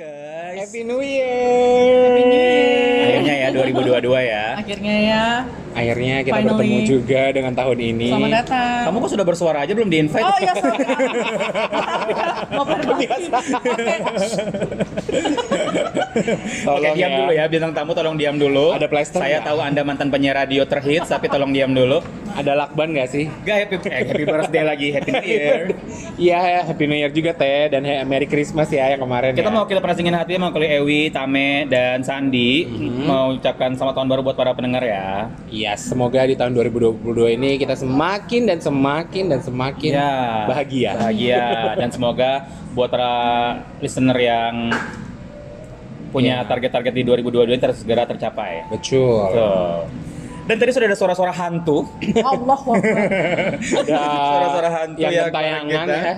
guys. Happy New Year. Happy New Year. Akhirnya ya 2022 ya. Akhirnya ya. Akhirnya kita Finally. bertemu juga dengan tahun ini. Selamat datang. Kamu kok sudah bersuara aja belum di invite? Oh iya sorry. Mau. Oke. Oke, Tolong diam dulu ya bintang tamu tolong diam dulu. Ada plaster Saya nggak? tahu Anda mantan penyiar radio terhits tapi tolong diam dulu. Ada lakban gak sih? Gak happy eh, happy birthday lagi, happy new year. Iya, Happy New Year juga Teh dan Merry Christmas ya yang kemarin Kita ya. mau kita persingin hati mau kali Ewi, Tame dan Sandi Mhm. mau ucapkan selamat tahun baru buat para pendengar ya. Iya, semoga di tahun 2022 ini kita semakin dan semakin dan semakin Ya. bahagia. Bahagia dan semoga buat para listener yang punya Ya. target-target di 2022 ini ter- segera tercapai. Betul. Tuh. Dan tadi sudah ada suara-suara hantu. Allah Akbar. Ada Suara-suara hantu yang ya tayangan kita. ya.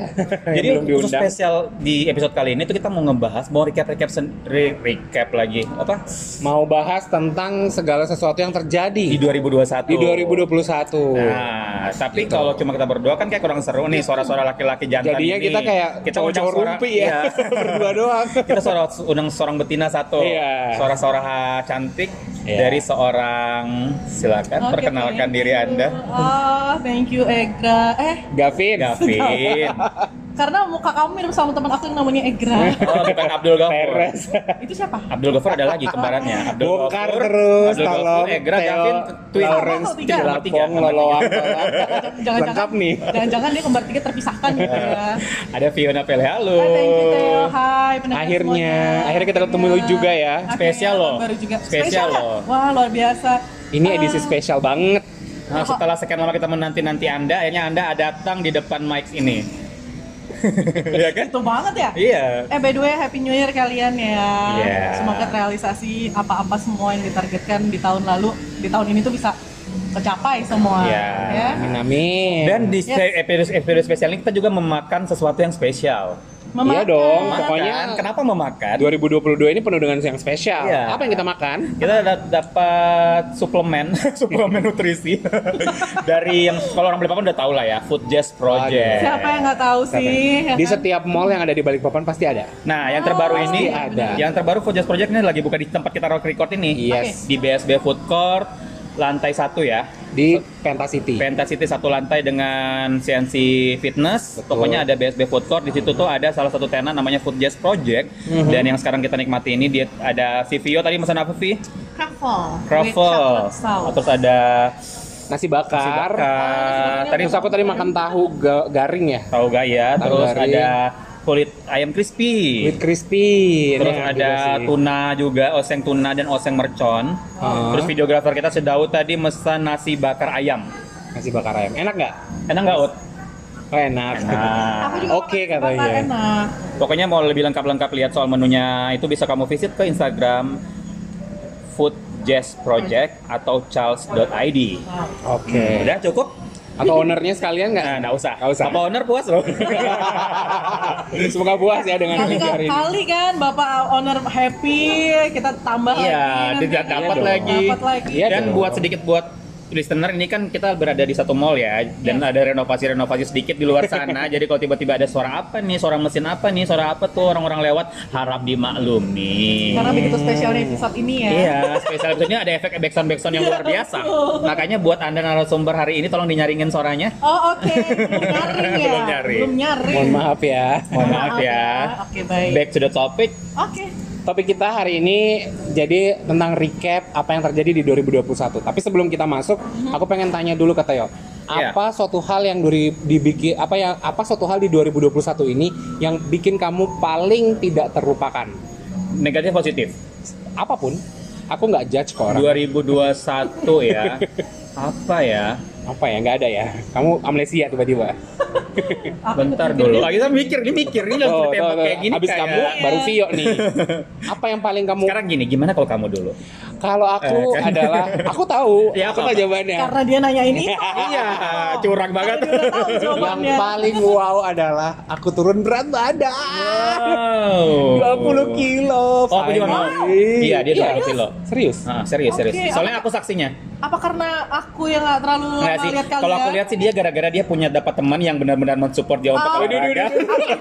Jadi yang khusus spesial di episode kali ini tuh kita mau ngebahas, mau recap recap sen- re- recap lagi apa mau bahas tentang segala sesuatu yang di terjadi 2021. di 2021. Nah, tapi Gitu. kalau cuma kita berdua kan kayak kurang seru nih suara-suara laki-laki jantan Jadinya ini. kita kayak kita suara- rumpi ya, iya. berdua doang. kita suara undang seorang betina satu. Iya. Suara-suara cantik Iya. dari seorang silakan Oke, perkenalkan diri you. Anda. Ah, thank you Egra. Eh, Gavin. Gavin. karena muka kamu mirip sama teman aku yang namanya Egra. Oh, bukan Abdul Ghafur. Peres. Itu siapa? Abdul Ghafur ada lagi kembarannya. Abdul Bongkar Ghafur, terus, Abdul Ghafur, tolong. Egra, Theo, Gavin, Twin. Lawrence, tiga. Tiga, tiga. Loloang. Jangan-jangan Lengkap nih. Jangan-jangan dia kembar tiga terpisahkan gitu ya. Ada Fiona Pele, halo. Hai, thank you Theo. Hai, Akhirnya, semuanya. akhirnya kita ketemu Akhirnya. juga ya. Spesial loh. Baru juga. Spesial ya? loh. Wah, luar biasa. Ini edisi Ah, spesial banget. Nah, setelah sekian lama kita menanti-nanti Anda, akhirnya Anda datang di depan mic ini. Iya kan? Itu banget ya? Iya. Eh by the way Happy New Year kalian ya. Iya. Semoga terrealisasi apa-apa semua yang ditargetkan di tahun lalu di tahun ini tuh bisa tercapai semua. Iya. Ya. Amin amin. Dan di Yes. episode episode spesial ini kita juga memakan sesuatu yang spesial. Iya dong. Makan. Pokoknya kenapa memakan? 2022 ini penuh dengan yang spesial. Iya. Apa yang kita makan? Kita da- dapat suplemen, suplemen nutrisi dari yang kalau orang Balikpapan udah tahu lah ya, Food Jazz Project. Siapa yang nggak tahu Siapa sih? yang- ya Di kan? setiap mall yang ada di Balikpapan pasti ada. Nah, yang terbaru Oh, ini ada. Yang terbaru Food Jazz Project ini lagi buka di tempat kita record ini. Yes. Di BSB Food Court lantai satu ya. Di Penta City. Penta City satu lantai dengan CNC Fitness. Betul. Pokoknya ada BSB Food Court. Di situ tuh ada salah satu tenan namanya Food Jazz Project. Mhm. Dan yang sekarang kita nikmati ini dia ada si Vio tadi pesan apa Vi? Truffle. Truffle. Terus ada Nasi bakar. nasi bakar. Tadi Terus aku tadi makan tahu ga- garing ya. tahu gak ya? Tahu Terus garing. ada kulit ayam crispy. With crispy. Terus Ini enak ada juga tuna juga, oseng tuna dan oseng mercon. Ah. Terus videografer kita sedau tadi mesan nasi bakar ayam. Nasi bakar ayam. Enak nggak? Enak nggak, Ut? Oh, enak. Enak. Oke, bakar katanya. Enak. Pokoknya mau lebih lengkap-lengkap lihat soal menunya itu bisa kamu visit ke Instagram Food Jazz Project atau charles.id. Oke. Udah cukup? Atau ownernya sekalian nggak? Nah, nggak usah. Nggak usah. Bapak owner puas loh. Semoga puas ya dengan Kali, hari ini. kali kan Bapak owner happy, kita tambah Iya, lagi. tidak nanti. dapat lagi. Dapat lagi. Iya Dan dong. buat sedikit buat listener ini kan kita berada di satu mall ya dan Yes. ada renovasi-renovasi sedikit di luar sana. jadi kalau tiba-tiba ada suara apa nih, suara mesin apa nih, suara apa tuh orang-orang lewat harap dimaklumi. Karena begitu spesialnya episode ini ya. Iya, spesial episode-nya ada efek backsound backsound yang luar biasa. Makanya buat anda narasumber hari ini tolong dinyaringin suaranya. Oh oke, belum nyaring ya. Belum nyaring. Belum nyaring. Mohon maaf ya. Mohon maaf ya. Oke baik. Back to the topic. Oke. Topik kita hari ini jadi tentang recap apa yang terjadi di 2021. Tapi sebelum kita masuk, aku pengen tanya dulu ke Theo. Iya. Apa suatu hal yang dari dibikin apa yang apa suatu hal di 2021 ini yang bikin kamu paling tidak terlupakan? Negatif positif. Apa pun. Aku nggak judge kok orang. 2021 ya. Apa ya? Apa ya? Nggak ada ya. Kamu amnesia tiba-tiba. Bentar dulu. Ah, kita mikir, ini mikir ini langsung tembak kayak gini Habis kayak- kamu baru Vio nih. Apa yang paling kamu Sekarang gini, gimana kalau kamu dulu? Kalau aku adalah aku tahu, Ya, aku apa? tahu jawabannya. Karena dia nanya ini. Iya, curang banget. Yang paling wow adalah aku turun berat badan. Wow. 20 kilo. Oh, aku juga mau. finally. Iya, dia 20 Iya. kilo. Serius? Ah, serius, serius. Oke, Soalnya apa- aku saksinya. Apa karena aku yang nggak terlalu Nggak sih. lihat kalian? Kalau aku lihat sih dia gara-gara dia punya dapat teman yang benar-benar mensupport dia untuk Oh, olahraga.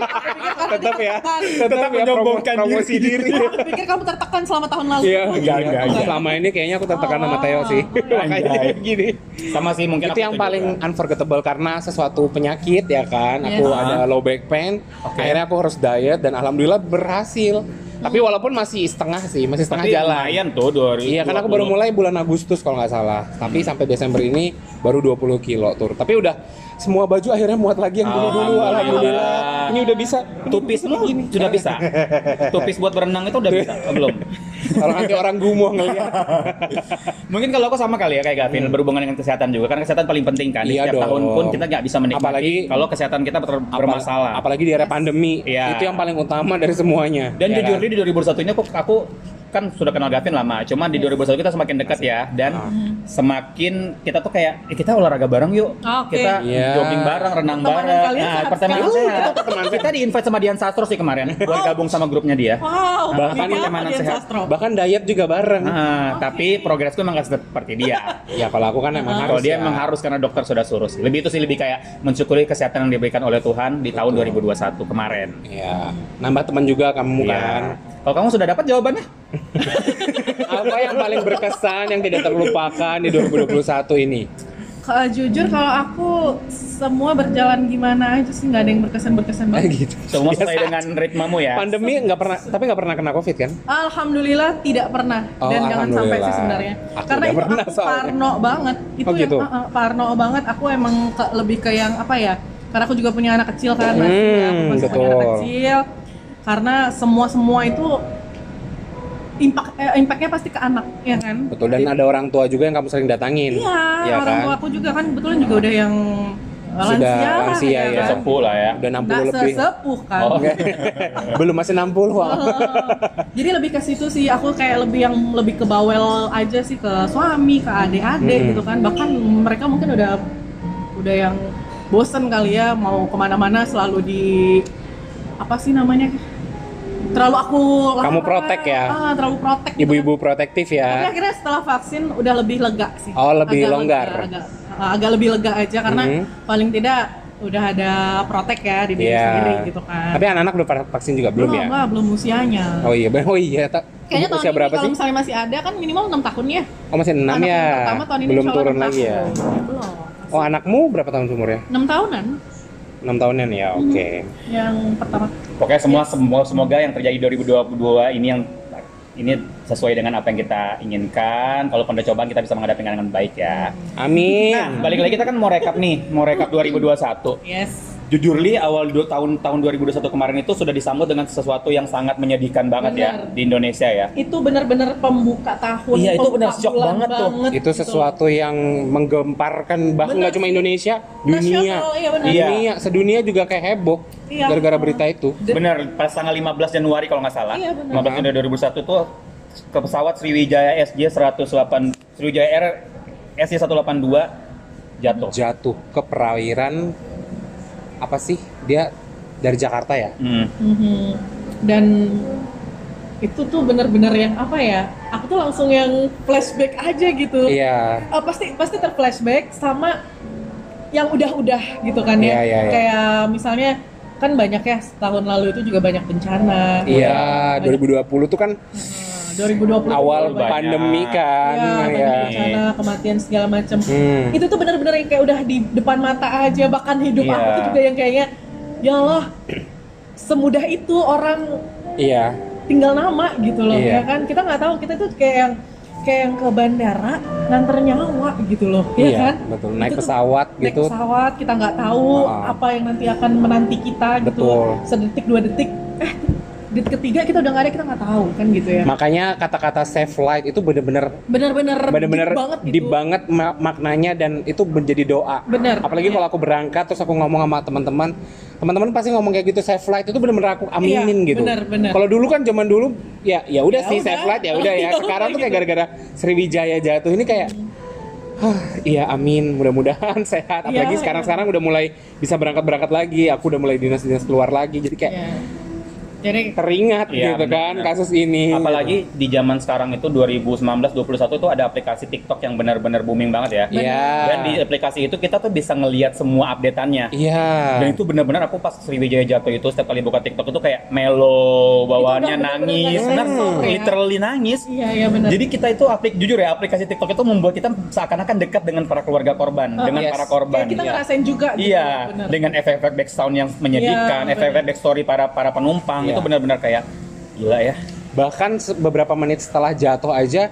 Tetap ya. Tetap ya menyombongkan diri. Pikir kamu tertekan selama tahun lalu. Iya, Enggak, enggak, enggak. Selama ini kayaknya aku tertekan sama Oh. Theo sih. Makanya Anjay. gini. Sama sih mungkin itu yang paling juga. unforgettable karena sesuatu penyakit ya kan. Aku Yes. ada low back pain. Oke. Akhirnya aku harus diet dan alhamdulillah berhasil. Tapi walaupun masih setengah sih, masih setengah Tapi jalan. lumayan tuh 2020. Iya, kan aku baru mulai bulan Agustus kalau nggak salah. Tapi sampai Desember ini baru 20 kilo tur. Tapi udah semua baju akhirnya muat lagi yang dulu-dulu. Alhamdulillah. Alhamdulillah. Ini udah bisa. Tupismu sudah bisa. Tupis buat berenang itu udah bisa Oh, belum? Kalau nanti orang gumoh ngeliat. Mungkin kalau aku sama kali ya kayak Gavin berhubungan dengan kesehatan juga karena kesehatan paling penting kan. Hmm. Iya setiap tahun pun kita nggak bisa menikmati Apalagi- kalau kesehatan kita ber- bermasalah. Apalagi di era pandemi. Iya. Itu yang paling utama dari semuanya. Dan Ya jujur kan? di 2021 ini aku, aku kan sudah kenal Gavin lama, cuman di 2021 kita semakin dekat ya dan Ah. semakin kita tuh kayak eh, kita olahraga bareng yuk, Oke. kita Iya. jogging bareng, renang Pertemanan bareng. kalian Nah, sehat pertemanan sekali. Kita di invite sama Dian Sastro sih kemarin buat gabung sama grupnya dia. Wow. Bahkan ini pertemanan Dian sehat. Sastro? Bahkan diet juga bareng. Nah, tapi progresku emang gak seperti dia. Ya kalau aku kan emang harus. Kalau dia ya. emang harus karena dokter sudah suruh sih. Lebih itu sih lebih kayak mensyukuri kesehatan yang diberikan oleh Tuhan di tahun 2021 kemarin. Ya, nambah teman juga kamu Iya. kan. Kalau kamu sudah dapat jawabannya? Apa yang paling berkesan yang tidak terlupakan di 2021 ini? Kalau jujur kalau aku semua berjalan gimana aja sih nggak ada yang berkesan berkesan Eh, banget. gitu. Semua sesuai dengan ritmemu ya. Pandemi nggak pernah, tapi nggak pernah kena covid kan? Alhamdulillah tidak pernah Oh, dan jangan sampai sih sebenarnya. Aku Karena itu pernah aku soalnya. parno banget. Itu Oh, yang gitu? uh, uh, parno banget. Aku emang ke- lebih ke yang apa ya? Karena aku juga punya anak kecil kan, masih Hmm, aku masih punya anak betul. kecil. Karena semua semua itu impact eh, impactnya pasti ke anak, ya kan? Betul. Dan ada orang tua juga yang kamu sering datangin. Iya, Iya orang kan? tua aku juga kan kebetulan juga udah yang Sudah lansia, lah, lansia, ya. kan? Sepuh lah ya. Udah 60 Nggak lebih. sesepuh kan. Oh. Belum masih 60 wah. Oh, jadi lebih ke situ sih aku kayak lebih yang lebih ke bawel aja sih ke suami ke adik-adik Hmm. gitu kan bahkan mereka mungkin udah udah yang bosen kali ya mau ke mana-mana selalu di apa sih namanya terlalu aku Kamu protek ya? ah, terlalu protek gitu Ibu-ibu protektif kan. tapi ya. akhirnya setelah vaksin udah lebih lega sih Oh, lebih Agak longgar. lega, agak, agak lebih lega aja karena Mhm. paling tidak udah ada protek ya di diri Iya. sendiri gitu kan Tapi anak-anak udah vaksin juga belum ya? enggak, belum usianya Oh iya, oh iya. Ta- Kayaknya tahun usia ini berapa kalau sih? misalnya masih ada kan minimal 6 tahun ya. Oh masih 6 Anak ya. yang pertama tahun ini Belum turun 6 lagi ya. Belum. Oh anakmu berapa tahun umurnya? 6 tahunan 6 tahunan ya, oke. yang pertama. Pokoknya semua semua semoga yang terjadi 2022 ini yang ini sesuai dengan apa yang kita inginkan. Kalau pada cobaan kita bisa menghadapinya dengan baik ya. Amin. Nah, balik lagi kita kan mau rekap nih, mau rekap 2021. Yes. Jujur li awal du- tahun tahun 2021 kemarin itu sudah disambut dengan sesuatu yang sangat menyedihkan banget ya Benar. di Indonesia ya. Itu benar-benar pembuka tahun. Iya, itu benar shock bulan banget tuh. itu gitu. sesuatu yang menggemparkan bahkan Bener nggak cuma. Indonesia, dunia. Nasional, iya benar. Iya. Dunia, sedunia juga kayak heboh Iya. gara-gara berita itu. Benar, pas tanggal 15 Januari kalau nggak salah. Iya, benar. 15 Januari 2001 tuh ke pesawat Sriwijaya SJ 108 Sriwijaya Air SJ 182 jatuh. Jatuh ke perairan apa sih? Dia dari Jakarta ya? Hmm. Mhm. Dan itu tuh benar-benar yang apa ya? Aku tuh langsung yang flashback aja gitu. Iya. Eh, pasti pasti terflashback sama yang udah-udah gitu kan Iya, ya. iya, iya. Kayak misalnya kan banyak ya tahun lalu itu juga banyak bencana. Iya, Banyak- 2020 tuh kan Hmm, 2020 awal banyak. pandemi kan. Ya, banyak ya. bencana, kematian segala macam. Hmm. Itu tuh benar-benar yang kayak udah di depan mata aja bahkan hidup Iya. aku tuh juga yang kayaknya ya Allah semudah itu orang Iya. tinggal nama gitu loh Iya. ya kan kita nggak tahu kita tuh kayak yang kayak yang ke bandara nganter nyawa gitu loh ya Iya, kan betul. Naik Itu tuh pesawat naik gitu. pesawat kita nggak tahu Ah. apa yang nanti akan menanti kita gitu Betul. sedetik dua detik eh di ketiga kita udah nggak ada kita nggak tahu kan gitu ya Makanya kata-kata save light itu bener-bener bener-bener bener-bener deep banget gitu deep banget ma- maknanya dan itu menjadi doa. Bener. Apalagi Iya. kalau aku berangkat terus aku ngomong sama teman-teman, teman-teman pasti ngomong kayak gitu save light itu bener-bener aku aminin Iya, gitu. bener, bener. Kalau dulu kan zaman dulu ya ya udah Ya sih udah. save light ya udah ya. Ya Sekarang tuh kayak gitu. gara-gara Sriwijaya jatuh ini kayak Hah, iya amin, mudah-mudahan sehat. Apalagi Iya, sekarang-sekarang udah mulai bisa berangkat-berangkat lagi. Aku udah mulai dinas-dinas keluar lagi. Jadi kayak Iya. Jadi teringat Iya, gitu kan benar-benar. kasus ini. Apalagi di zaman sekarang itu 2019-21 itu ada aplikasi TikTok yang benar-benar booming banget ya. Iya. Dan di aplikasi itu kita tuh bisa ngelihat semua updateannya. Iya. Dan itu benar-benar aku pas Sriwijaya jatuh itu setiap kali buka TikTok itu kayak melo bawaannya nangis, benar sensor ya. literally nangis. iya iya benar Jadi kita itu aplik jujur ya aplikasi TikTok itu membuat kita seakan-akan dekat dengan para keluarga korban, Oh, dengan yes. para korban. Kayak kita Iya. ngerasain juga gitu Iya, bener. dengan efek-efek background yang menyedihkan, Iya, efek-efek backstory para para penumpang. Itu benar-benar kayak gila ya. bahkan beberapa menit setelah jatuh aja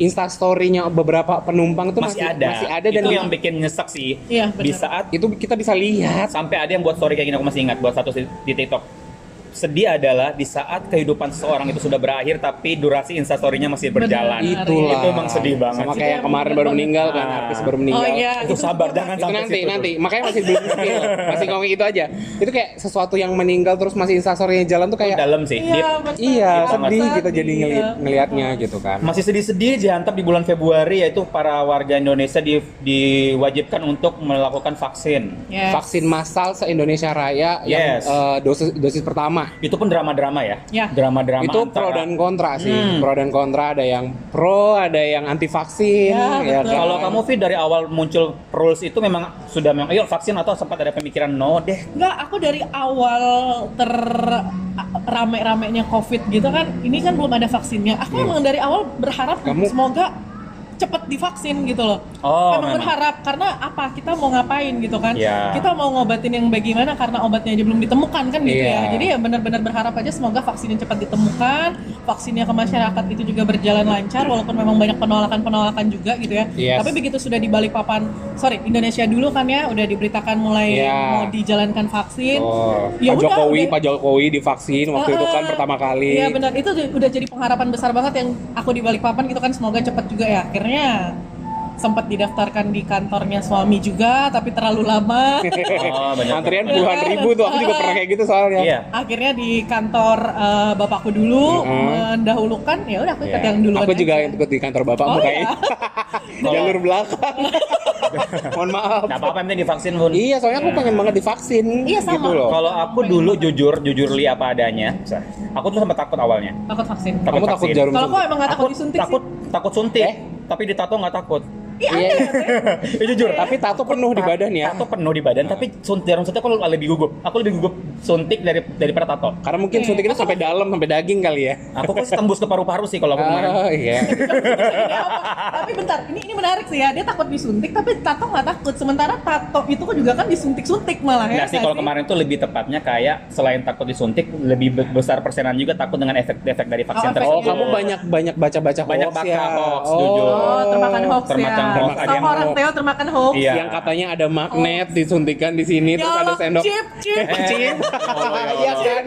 instastorynya beberapa penumpang tuh Masih, ada. masih ada dan itu yang bikin nyesek sih. Iya, Di saat itu kita bisa lihat sampai ada yang buat story kayak gini aku masih ingat buat satu di di TikTok. Sedih adalah di saat kehidupan seseorang itu sudah berakhir tapi durasi instastorynya masih berjalan. Benar. itulah Itu emang sedih banget sama kayak yang Itu kemarin baru meninggal kan banget. artis baru meninggal oh iya Itu sabar jangan itu sampai nanti situ nanti makanya masih belum spill masih ngomong itu aja itu kayak sesuatu yang meninggal terus masih instastorynya jalan tuh kayak dalam sih. iya betul. iya Gitu sedih kita jadi ngeli- Iya. ngelihatnya gitu kan Masih sedih-sedih dihantam di bulan Februari yaitu para warga Indonesia di- diwajibkan untuk melakukan vaksin. Yes. vaksin massal se Indonesia Raya yang Yes. eh, dosis dosis pertama Itu pun drama-drama ya. Ya. Drama-drama itu antara- pro dan kontra sih Hmm. pro dan kontra ada yang pro ada yang anti vaksin Ya, ya, betul. kan? Kalau kamu Fit dari awal muncul rules itu memang sudah memang ayo vaksin atau sempat ada pemikiran no deh. Enggak, aku dari awal ter rame-ramenya COVID gitu kan, ini kan belum ada vaksinnya. Aku Iya. emang dari awal berharap Kamu- semoga cepet divaksin gitu loh. Oh, emang, memang. berharap karena apa? Kita mau ngapain gitu kan? Iya. Kita mau ngobatin yang bagaimana karena obatnya aja belum ditemukan kan gitu Iya. ya. Jadi ya benar-benar berharap aja semoga vaksinnya cepat ditemukan, vaksinnya ke masyarakat itu juga berjalan lancar walaupun memang banyak penolakan-penolakan juga gitu ya. Yes. Tapi begitu sudah di Balikpapan, sorry Indonesia dulu kan ya udah diberitakan mulai Iya. mau dijalankan vaksin. Oh, Ya Pak udah, Jokowi, udah. Pak Jokowi divaksin waktu itu kan pertama kali. Iya benar, itu udah jadi pengharapan besar banget yang aku di Balikpapan gitu kan semoga cepat juga ya. Akhirnya sempat didaftarkan di kantornya suami juga tapi terlalu lama. Oh, banyak. Antrian puluhan ribu tuh, aku juga pernah kayak gitu soalnya. Iya. Akhirnya di kantor eh, bapakku dulu Mm-mm. mendahulukan ya udah aku ikut Iya. yang duluan. Aku juga aja. ikut di kantor bapakmu Oh, kayak jalur belakang. Mohon maaf. Nah, apa-apa penting divaksin, Bun. Iya, soalnya aku pengen banget divaksin. Iya, sama. Gitu. Kalau aku dulu jujur, jujur li apa adanya. Aku tuh sempat takut awalnya. Takut vaksin. Kamu takut vaksin. jarum Kalau kok suntik? emang nggak takut disuntik takut, sih? takut suntik. Eh? Tapi ditato nggak takut. Iya, Iya. ya, jujur. Tapi tato penuh di badan ya. Tato penuh di badan, tapi sun- jarum suntik aku lebih gugup. Aku lebih gugup suntik dari daripada tato. Karena mungkin suntik itu sampai dalam, sampai daging kali ya. Aku kok tembus ke paru-paru sih kalau aku kemarin. Oh iya. Tapi bentar, ini ini menarik sih ya. Dia takut disuntik, tapi tato nggak takut. Sementara tato itu kan juga kan disuntik-suntik malah ya. Nggak sih kalau kemarin tuh lebih tepatnya kayak selain takut disuntik lebih be- besar persenan juga takut dengan efek-efek dari vaksin Oh, tersebut. Oh, kamu banyak banyak baca-baca Banyak hoax baca ya. hoax, oh. jujur. Oh, termakan hoax ya. hoax, ada Sama yang orang hoax. Teo termakan hoax. Iya. Yang katanya ada magnet disuntikan di sini Ya terus ada sendok. chip, chip. Eh, Chip. Allah, ya Iya Allah. kan?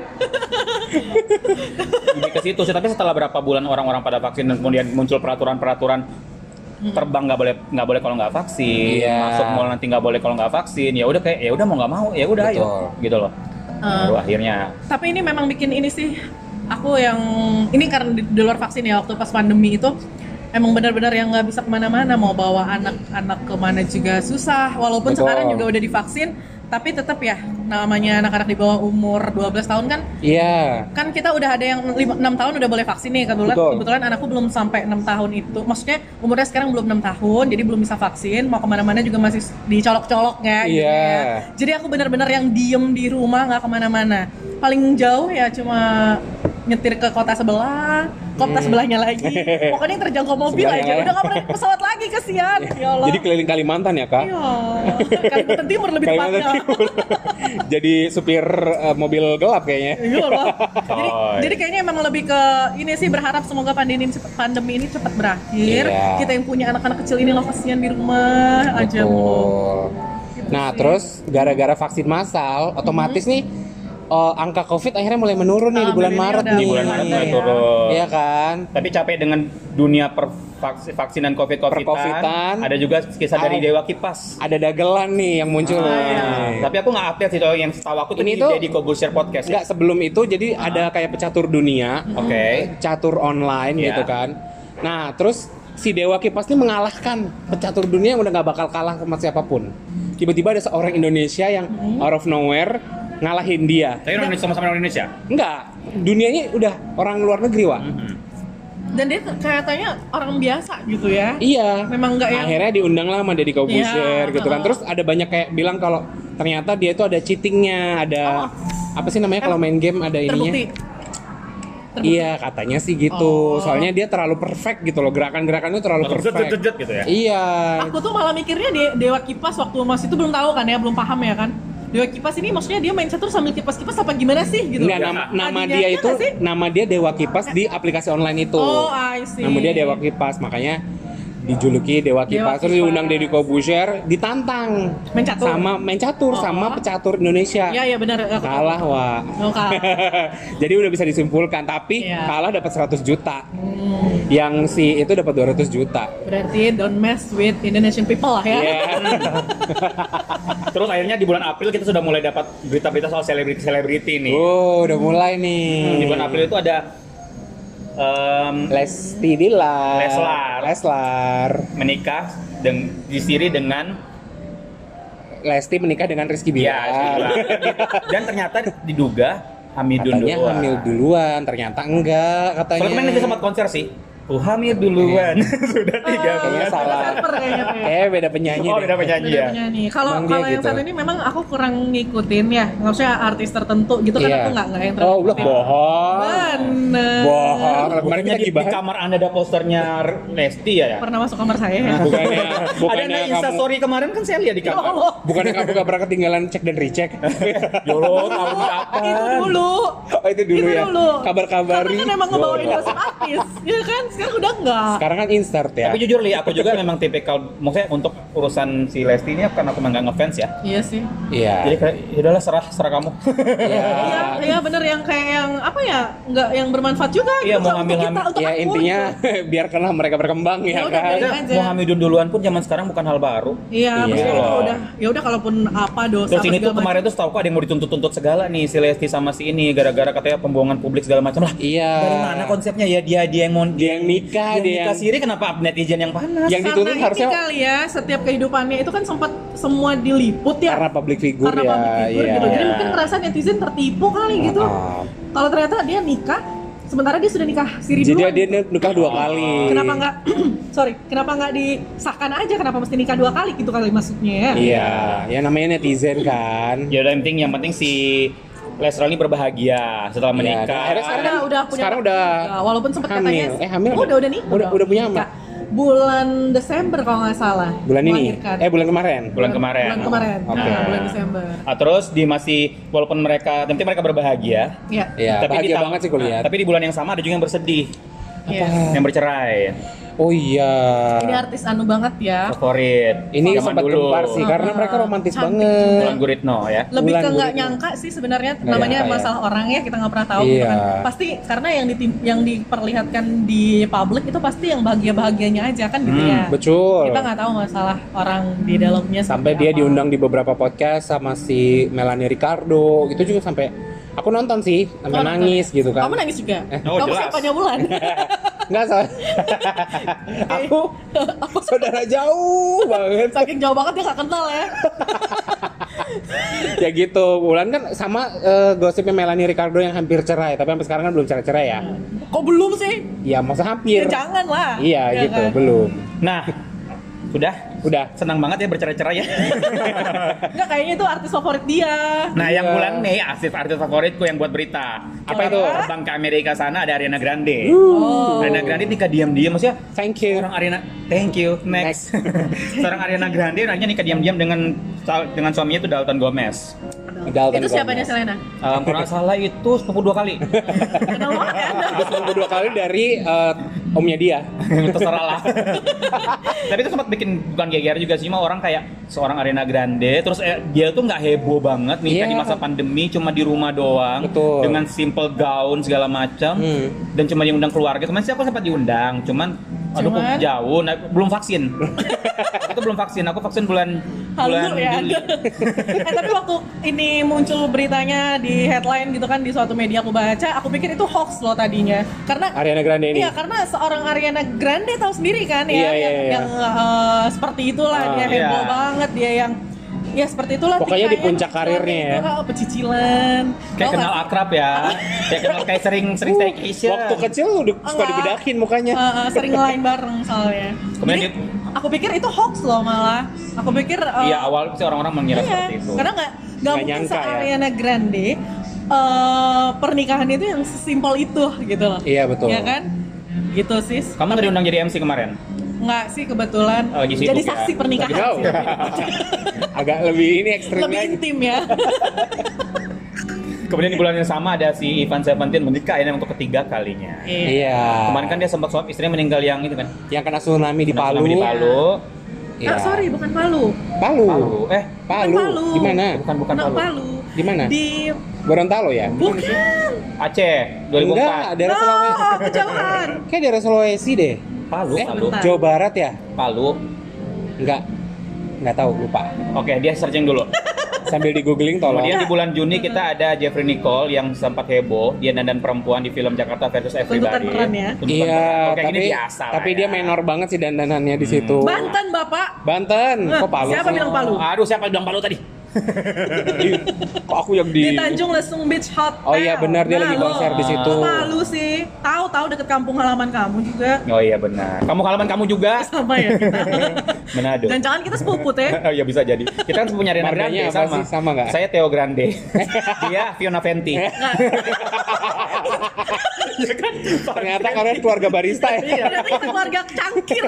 ke situ sih tapi setelah berapa bulan orang-orang pada vaksin dan kemudian muncul peraturan-peraturan terbang nggak boleh nggak boleh kalau nggak vaksin Iya. masuk mall nanti nggak boleh kalau nggak vaksin ya udah kayak ya udah mau nggak mau ya udah ayo gitu loh Baru akhirnya tapi ini memang bikin ini sih aku yang ini karena di, di luar vaksin ya waktu pas pandemi itu emang benar-benar yang nggak bisa ke mana-mana mau bawa anak-anak ke mana juga susah walaupun Betul. sekarang juga udah divaksin tapi tetap ya namanya anak-anak di bawah umur 12 tahun kan Iya. kan kita udah ada yang 6 tahun udah boleh vaksin nih kebetulan Betul. kebetulan anakku belum sampai 6 tahun itu maksudnya umurnya sekarang belum 6 tahun jadi belum bisa vaksin mau ke mana-mana juga masih dicolok-colok ya gitu Iya. ya. jadi aku benar-benar yang diem di rumah nggak ke mana-mana paling jauh ya cuma nyetir ke kota sebelah kota sebelahnya lagi pokoknya yang terjangkau mobil Hmm. Sebelahnya aja lagi. udah nggak pernah pesawat lagi kesian ya Allah Jadi keliling Kalimantan ya, Kak? iya Kalimantan Timur lebih Kalimantan tepatnya Timur. Jadi supir eh, mobil gelap kayaknya. Iya. Jadi, Oh. jadi kayaknya emang lebih ke ini sih berharap semoga pandemi ini cepet- pandemi ini cepat berakhir. Iya. Kita yang punya anak-anak kecil ini loh kasihan di rumah aja bu. Betul. Nah, sih. terus gara-gara vaksin massal, otomatis nih oh, angka COVID akhirnya mulai menurun nih di bulan Alhamdulillah Maret nih. Di bulan Maret mulai Iya. turun. Iya kan? Tapi capek dengan dunia per vaks- vaksinan covid covidan ada juga kisah dari Ah. Dewa Kipas Ada dagelan nih yang muncul. Ah, iya. tapi aku nggak update sih kalau yang setahu aku tuh Ini tuh- di Kobusher podcast ya. Enggak sebelum itu jadi ada kayak pecatur dunia, Oke. catur online Iya. gitu kan. Nah, terus si Dewa Kipas ini mengalahkan pecatur dunia yang udah nggak bakal kalah sama siapa pun. Tiba-tiba ada seorang Indonesia yang out of nowhere ngalahin dia. Tapi orang sama-sama orang Indonesia. Enggak, dunianya udah orang luar negeri, Wak. Dan dia katanya orang biasa gitu ya. Iya. Memang nggak yang Akhirnya diundang lah sama Deddy Corbuzier Iya, gitu kan. heeh. Terus ada banyak kayak bilang kalau ternyata dia itu ada cheatingnya, ada apa sih namanya kalau main game ada ininya? Oh. terbukti. Terbukti. Iya katanya sih gitu. Oh. Soalnya dia terlalu perfect gitu loh. Gerakan-gerakannya terlalu Lalu perfect. jet-jet gitu ya. Iya. Aku tuh malah mikirnya De- Dewa Kipas waktu Mas itu belum tahu kan ya, belum paham ya kan. Dewa Kipas ini maksudnya dia main catur sambil kipas-kipas apa gimana sih gitu. Enggak nama, nama Tadinya dia itu nggak nama dia Dewa Kipas di aplikasi online itu. Oh, I see. Nama dia Dewa Kipas makanya dijuluki Dewa Kipas. Dewa Terus diundang Deddy Corbuzier ditantang Main catur. sama main catur Oh. sama pecatur Indonesia. Iya, iya benar. Aku. Kalah, Wak. Oh, kalah. Jadi udah bisa disimpulkan tapi Iya. kalah dapat 100 juta. Hmm, Yang si itu dapat 200 juta. berarti don't mess with Indonesian people lah ya. Iya. Terus akhirnya di bulan April kita sudah mulai dapat berita-berita soal selebriti-selebriti nih. Oh, udah mulai nih. Di bulan April itu ada em, Lesti Dilar. Leslar. Leslar. menikah dengan disiri dengan Lesti menikah dengan Rizky ya Bilar. dan ternyata diduga hamil Katanya duluan. hamil duluan, ternyata enggak katanya. Soalnya kemarin sempat konser sih. Oh hamil duluan. Sudah tiga Oh, Kayaknya bulan. salah. Ya. Eh beda penyanyi. Oh beda penyanyi Beda ya. penyanyi. Kalau kalau yang gitu. satu ini memang aku kurang ngikutin ya. Maksudnya artis tertentu gitu kan Iya. aku nggak nggak yang Oh, terlalu udah ngikutin. bohong. Bener. Bohong. Kemarin Bukannya di, di kamar anda ada posternya Lesti ya ya? Pernah masuk kamar saya ya. Bukannya ada bukannya anda kamu instastory kemarin kan saya lihat di Ya kamar. Allah. bukannya kamu gak pernah ketinggalan cek dan recheck. Yolo, tahu apa? Itu dulu. Oh, itu dulu ya. Kabar-kabari. Karena kan emang ngebawain gosip artis. Ya kan? Sekarang udah enggak. Sekarang kan insert ya. Tapi jujur li, aku juga memang tipikal, maksudnya untuk urusan si Lesti ini kan aku memang nggak ngefans ya. Iya sih. Iya. Jadi kayak, ya udahlah serah serah kamu. Iya. Iya, iya bener yang kayak yang apa ya? Enggak yang bermanfaat juga Iya, gitu mau ngambil- kita, untuk Ya aku, intinya gitu. biarkanlah mereka berkembang ya, Ya udah, kan. Maksudnya, aja. mau hamil duluan pun zaman sekarang bukan hal baru. Iya, Iya. maksudnya itu udah ya udah kalaupun apa dosa Terus ini tuh kemarin tuh setahu aku ada yang mau dituntut-tuntut segala nih si Lesti sama si ini gara-gara katanya pembohongan publik segala macam lah. Iya. Dari mana konsepnya ya dia dia yang mau Dia yang nikah, dia, dia nikah yang- siri kenapa netizen yang panas? Yang Karena dituntut ini harusnya kali ya setiap kehidupannya itu kan sempat semua diliput ya karena public figure karena ya. public figure iya. gitu jadi mungkin ngerasa netizen tertipu kali gitu Ah. kalau ternyata dia nikah sementara dia sudah nikah siri Jadi duluan dia nikah dua kali. kenapa nggak sorry kenapa nggak disahkan aja kenapa mesti nikah dua kali gitu kali maksudnya ya Iya, ya namanya netizen kan. Ya udah yang penting yang penting si Lesti ini berbahagia setelah Iya, menikah. dan akhirnya sekarang udah udah punya sekarang udah Ya, walaupun sempat hamil. katanya Eh, hamil oh, udah udah nih Udah- udah punya anak? bulan Desember kalau nggak salah Bulan ini? Eh bulan kemarin. Bulan kemarin. bulan kemarin Oke. Nah, bulan Desember Ah, terus di masih walaupun mereka penting mereka berbahagia, ya Iya, tapi di bahagia tahun- banget sih kulihat. Tapi di bulan yang sama ada juga yang bersedih, Yes. yang bercerai. Oh iya. Ini artis anu banget ya. Favorit. Ini Zaman sempat dulu. gempar sih karena Ah, mereka romantis cantik banget. Bulan Guritno ya. Lebih Bulan ke nggak nyangka sih sebenarnya Nggak namanya nyangka ya. masalah orang ya kita nggak pernah tahu gitu Iya. kan. Pasti karena yang di yang diperlihatkan di publik itu pasti yang bahagia-bahagianya aja kan gitu Hmm, ya. Betul. Kita nggak tahu masalah orang di dalamnya Sampai dia apa. diundang di beberapa podcast sama si Melanie Ricardo. Itu juga sampai aku nonton sih, sampai Oh, nonton nangis ya? gitu kan. Kamu nangis juga? Oh, Kamu jelas. siapanya bulan? Enggak salah. aku saudara jauh banget. Saking jauh banget dia nggak kenal ya. ya gitu. Bulan kan sama eh, gosipnya Melanie Ricardo yang hampir cerai, tapi sampai sekarang kan belum cerai-cerai ya. Kok belum sih? Iya, masa hampir. Ya jangan lah. Iya, Ya gitu, kan? belum. Nah, sudah Udah. senang banget ya bercerai-cerai ya. Enggak kayaknya itu artis favorit dia. nah, yang Iya. bulan Mei asif artis favoritku yang buat berita. Apa itu? Terbang ke Amerika sana ada Ariana Grande. Oh. Ariana Grande nikah diam-diam maksudnya Thank you. Seorang Ariana, thank you. Next. Seorang Ariana Grande akhirnya nikah diam-diam dengan dengan suaminya itu Dalton Gomez. Dalton itu siapanya. Selena? Um, nggak salah itu sepupu dua kali. Ya yang kedua kali dari eh, omnya dia. terserah lah tapi itu sempat bikin bukan geger juga sih cuma orang kayak seorang Ariana Grande terus eh, dia tuh nggak heboh banget nih Iya. di masa pandemi cuma di rumah doang Betul. dengan simple gaun segala macam Hmm. dan cuma diundang keluarga kemarin sih aku sempat diundang cuman aduh kok Cuman? jauh nah, belum vaksin aku tuh belum vaksin aku vaksin bulan bulan Halu ya. Juli eh tapi waktu ini muncul beritanya di headline gitu kan di suatu media aku baca, aku pikir itu hoax loh tadinya. Karena Ariana Grande ini. Iya, karena seorang Ariana Grande tahu sendiri kan ya Iya, iya, yang, iya. yang, eh, seperti itulah Ah, dia heboh iya. banget dia yang ya seperti itulah Pokoknya di puncak karirnya ya. ah, pecicilan kayak Tau kenal sih? akrab ya kayak kenal kayak sering sering staycation Waktu kecil udah suka Enggak. dibedakin mukanya. Eh, eh, sering lain bareng soalnya Kemudian Jadi, aku pikir itu hoax loh malah aku pikir eh, Iya awal sih orang-orang mengira Iya, seperti itu. karena nggak nggak mungkin nyangka ya. Ariana Grande eh, pernikahan itu yang sesimpel itu gitu loh. Iya, betul. Iya kan? Gitu sis. Kamu nggak diundang jadi MC kemarin? Nggak sih kebetulan Oh, lagi sibuk jadi ya. saksi pernikahan. Jauh. sih. Agak lebih ini ekstrim Lebih lagi. intim ya. Kemudian di bulan yang sama ada si Ivan Seventeen menikah ini untuk ketiga kalinya. Iya. Kemarin kan dia sempat suap istrinya meninggal yang itu kan. yang kena tsunami di Kena Palu. tsunami Di Palu. Iya. Ah, sorry, bukan Palu. Palu. Palu. Eh, Palu. Bukan Palu. Di mana? Bukan, bukan Palu. Palu. Di mana? Di Gorontalo ya? bukan. Aceh 2004. Enggak, daerah Sulawesi. No, kejauhan. Kayak daerah Sulawesi deh. Palu, Eh, Palu. Jawa Barat ya? Palu. Enggak. Enggak tahu, lupa. Oke, dia searching dulu. Sambil di googling tolong. Kemudian di bulan Juni kita ada Jeffrey Nicole yang sempat heboh. Dia dandan perempuan di film Jakarta versus Everybody. peran ya? Tuntutan Iya, peran. Oke, tapi ini biasa lah tapi ya. dia menor banget sih dandanannya di situ. Banten, Bapak. Banten. Kok Palu? Siapa sih? bilang Palu? Aduh, siapa bilang Palu tadi? Kok aku yang di Di Tanjung Lesung Beach Hotel. Oh iya, benar, dia lagi Nah, konser lo- di situ. Malu sih. Tahu tahu deket kampung halaman kamu juga. Oh iya benar. Kamu halaman kamu juga. Sama ya kita. Manado. Jangan-jangan kita sepupu teh. Oh iya bisa jadi. Kita kan sepupunya Marganya Grande sama. sih? Sama nggak? Saya Theo Grande. Dia Fiona Fenty. Ternyata kalian keluarga barista ya. Kita keluarga cangkir.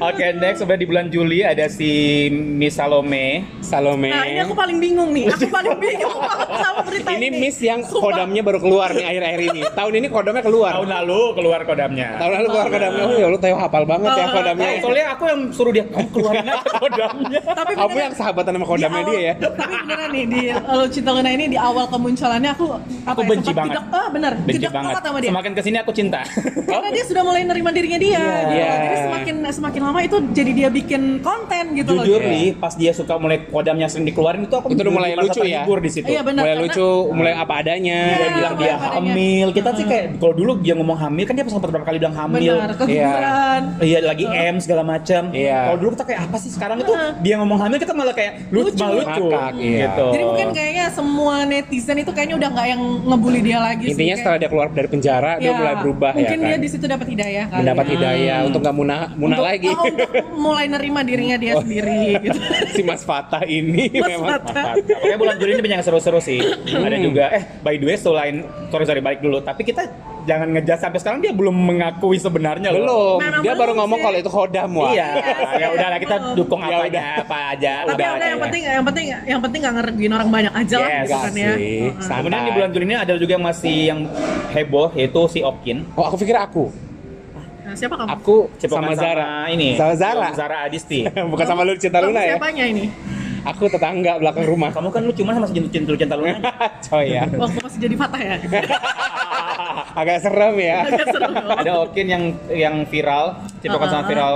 Oke, next sebenarnya di bulan Juli ada si Miss Salome. Salome. Nah ini aku paling bingung nih. Aku paling bingung banget sama berita ini. Ini Miss yang Sumpah. kodamnya baru keluar nih akhir-akhir ini. Tahun ini kodamnya keluar. Tahun lalu keluar kodamnya. Tahun lalu keluar kodamnya. Oh ya lu Teo hafal banget ya Oh, kodamnya. Nah, soalnya aku yang suruh dia kamu keluarin aja kodamnya. Tapi Kamu beneran- yang sahabatan sama di kodamnya awal- dia ya. Tapi beneran nih di Lo Cinta Luna ini di awal kemunculannya aku Aku apa ya, benci banget. gedek- ah bener, Benci banget. sama dia. Semakin ke sini aku cinta. Karena dia sudah mulai nerima dirinya dia. gitu. Iya. Jadi semakin semakin lama itu jadi dia bikin konten gitu loh. Jujur Iya. nih, pas dia suka mulai kodamnya sering dikeluarin itu aku Itu udah mulai lucu ya? di situ. Iya benar. mulai karena- lucu, mulai apa adanya. Iya, Dia bilang dia adanya. hamil. Kita sih kayak kalau dulu dia ngomong hamil kan dia sempat beberapa kali bilang hamil. Benar, keguguran. Iya lagi M segala macam. Iya. Kalau dulu kita kayak apa sih sekarang itu dia ngomong hamil kita malah kayak lucu, Lucu. malah lucu. Ngakak, iya. Gitu. Jadi mungkin kayaknya semua netizen itu kayaknya udah nggak yang ngebully dia lagi sih. Intinya Kayak- setelah dia keluar dari penjara, dia Ya, mulai berubah ya Mungkin kan. dia di situ dapat hidayah kali. Mendapat ya. hidayah untuk nggak munah munah Untuk- lagi. oh, untuk mulai nerima dirinya dia Oh. sendiri gitu. si Mas Fatah ini Mas memang Fatah. Pokoknya bulan Juli ini banyak yang seru-seru sih. Hmm. Ada juga eh by the way selain sorry sorry balik dulu, tapi kita jangan ngejudge sampai sekarang dia belum mengakui sebenarnya loh. belum. Memang Dia baru belum ngomong kalau itu hodam wah. Iya, ya udahlah kita dukung Ya apa aja, apa aja. Tapi udah yang ya. penting yang penting yang penting nggak ngerugiin orang banyak aja lah Yes. gitu kan ya. Kemudian di bulan Juli ini ada juga yang masih yang heboh yaitu si Okin. Oh, aku pikir aku. Nah, siapa kamu? Aku Cipokan sama Zara. ini. Sama Zara. Zara Adisti. Bukan sama lu cinta Luna ya? Siapanya ini? Aku tetangga belakang rumah. Kamu kan lu cuma sama cinta cinta cinta lu aja. Coy ya. Waktu masih jadi patah ya. Agak serem ya. Agak seru. ada Okin yang yang viral, cipokan sangat Uh-uh. viral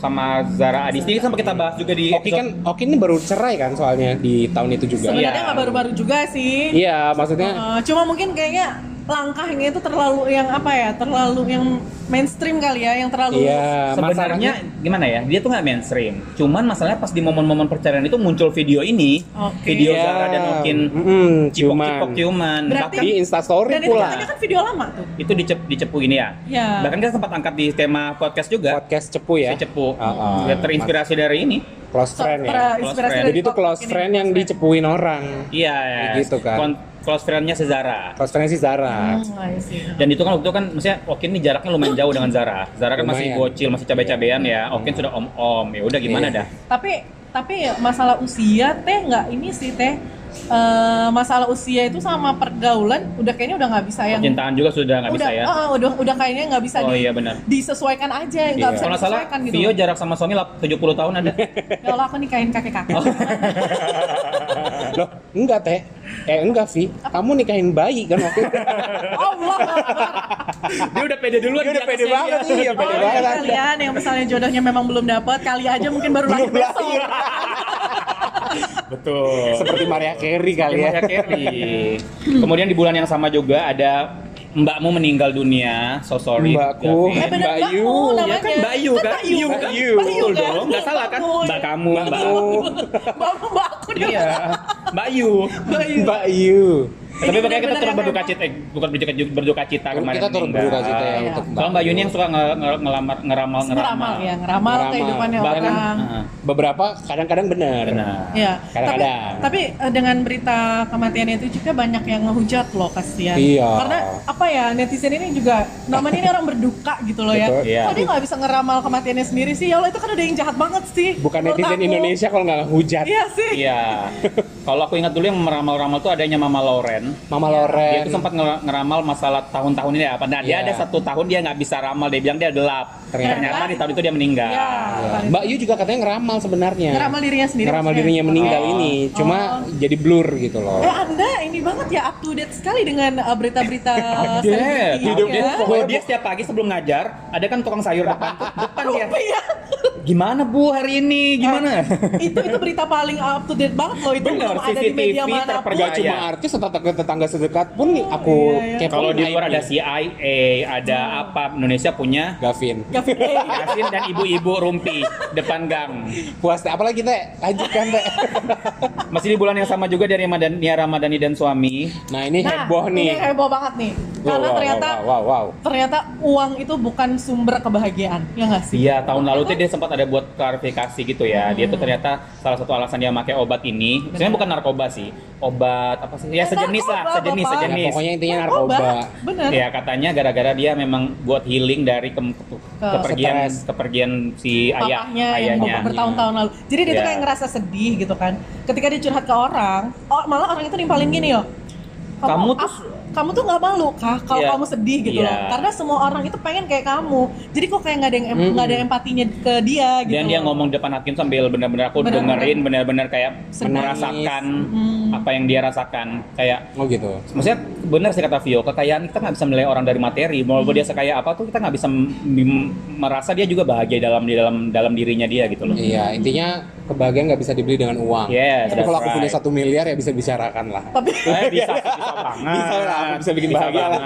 sama Zara Adisti. Ini sampai kita bahas juga di Oki kan Oki ini baru cerai kan soalnya di tahun itu juga. Sebenarnya Iya. nggak baru-baru juga sih. Iya, maksudnya Uh, cuma mungkin kayaknya langkahnya itu terlalu yang apa ya? Terlalu yang mainstream kali ya, yang terlalu iya, sebenarnya gimana ya? Dia tuh nggak mainstream. Cuman masalahnya pas di momen-momen perceraian itu muncul video ini, Oke. video Iya. Zara dan Okin Mm, cipok-cipok ciuman. Berarti- Bahkan di Instastory Dan itu pula. katanya kan video lama tuh. itu dicep, dicepu ini ya. Ya. Bahkan kita sempat angkat di tema podcast juga. Podcast cepu ya. Si cepu. Ah, ah. Ya, terinspirasi dari ini. Close friend ya. Tra- Close friend. dari Jadi itu close friend yang dicepuin orang. Iya, ya. Gitu kan. Kon- close friend-nya si Zara. Close friend si Zara. Hmm. Dan itu kan waktu itu kan maksudnya Okin ini jaraknya lumayan jauh dengan Zara. Zara kan masih Lumayan. bocil, masih cabe-cabean ya. Okin sudah om-om. Ya udah gimana Iya. dah. Tapi tapi masalah usia teh nggak ini sih teh eh, masalah usia itu sama pergaulan udah kayaknya udah nggak bisa yang Percintaan juga sudah nggak udah bisa ya. ah, udah udah kayaknya nggak bisa Oh di- iya benar. disesuaikan aja nggak Iya. bisa Kalau nggak salah, disesuaikan gitu Vio jarak sama suami lap- 70 tahun ada. ya Allah aku nikahin kakek kakek Oh. Loh, enggak teh. Eh enggak Vi, kamu nikahin bayi kan waktu itu. Allah. Dia udah pede duluan. Dia udah pede banget, dia. iya, Oh, pede iya, banget. kalian yang misalnya jodohnya memang belum dapat kali aja mungkin baru lahir Belum besok. Betul. Seperti Maria Carey kali ya. Mariah Carey. Kemudian di bulan yang sama juga ada mbakmu meninggal dunia. So sorry. Mbakku. Gavin. Eh bener Mbak Mbak Yu. Yu Ya namanya. kan Mbak Yu kan? Mbak Yu Yu kan? kan? Yu. Mbak Yu Betul kan? dong, nggak salah kan? Mbak Mbak kamu, Mbak. Mbak Mbak aku dia. Iya. Mbak Yu. Mbak Yu. Mbak Yu. Tapi makanya kita turut berduka cita, eh, bukan berduka, berduka cita kemarin. Kita turut berduka cita ya Iya. untuk Soalnya Mbak Yuni yang suka nge- nge- ngelamar, ngeramal, ngeramal ngeramal. ya ngeramal kehidupannya Bahkan, orang. Heeh. Beberapa kadang-kadang benar. Iya. Tapi, Kadang-kadang. tapi eh, dengan berita kematiannya itu juga banyak yang ngehujat loh kasihan. Iya. Karena apa ya netizen ini juga namanya ini orang berduka gitu loh ya. Betul. Iya. Kok dia nggak bisa ngeramal kematiannya sendiri sih? Ya Allah itu kan udah yang jahat banget sih. Bukan netizen aku. Indonesia kalau nggak hujat. Iya sih. Iya. Kalau aku ingat dulu yang meramal-ramal tuh adanya Mama Lauren. Mama Iya. Loren. Dia tuh sempat nge- ngeramal masalah tahun-tahun ini apa. Nah, dia Iya. ada satu tahun dia nggak bisa ramal. Dia bilang dia gelap. Ternyata. Ternyata di tahun itu dia meninggal. Iya. Mbak Yu juga katanya ngeramal sebenarnya. Ngeramal dirinya sendiri. Ngeramal dirinya meninggal Oh. ini, cuma jadi blur gitu loh. Eh Anda ini banget ya up to date sekali dengan uh, berita-berita Update, selebriti, update. ya. Pokoknya dia setiap pagi sebelum ngajar, ada kan tukang sayur depan tuh, depan dia. Iya. Gimana Bu hari ini? Gimana? itu itu berita paling up to date banget loh itu Bener, belum ada di media terpercaya. Gak cuma artis atau tetangga, tetangga sedekat pun nih aku Iya, iya. Kalau di luar ada aibnya. CIA, ada apa? Indonesia punya Gavin. Gavin dan ibu-ibu rumpi depan gang. Puas apalagi teh lanjutkan teh. Masih di bulan yang sama juga dari Ramadan, Nia Ramadhani dan suami. nah ini Nah, heboh nih. Ini heboh banget nih. Wow, Karena wow, ternyata wow, wow, wow. ternyata uang itu bukan sumber kebahagiaan, ya nggak sih? Iya, tahun lalu tuh dia sempat ada buat klarifikasi gitu ya. Dia tuh Hmm. ternyata salah satu alasan dia pakai obat ini, sebenarnya bukan narkoba sih, obat apa sih? Ya Eh, sejenis lah, narkoba, sejenis, Bapak. Ya, sejenis. pokoknya intinya narkoba. Bener. Ya katanya gara-gara dia memang buat healing dari ke- ke- kepergian Stres. kepergian si ayah papahnya yang ayahnya. bertahun-tahun lalu. Jadi dia tuh Iya. kayak ngerasa sedih gitu kan. Ketika dia curhat ke orang, oh, malah orang itu nimpalin gini loh. Kamu tuh- ah, kamu tuh nggak malu kah kalau Iya. kamu sedih gitu Iya. loh. Karena semua orang itu pengen kayak kamu. Jadi kok kayak nggak ada yang em- nggak ada empatinya ke dia gitu. Dan dia loh. ngomong depan hakim sambil benar-benar aku Benar-benar. dengerin benar-benar kayak merasakan Hmm. apa yang dia rasakan kayak Oh gitu. maksudnya benar sih kata Vio kekayaan kita nggak bisa menilai orang dari materi walaupun dia sekaya apa tuh kita nggak bisa merasa dia juga bahagia dalam di dalam dalam dirinya dia gitu loh Iya, intinya kebahagiaan nggak bisa dibeli dengan uang. Yes, Tapi kalau aku that's punya right. satu miliar ya bisa bicarakan lah. Tapi Eh, bisa bisa banget Bisa lah, aku bisa bikin bahagia lah.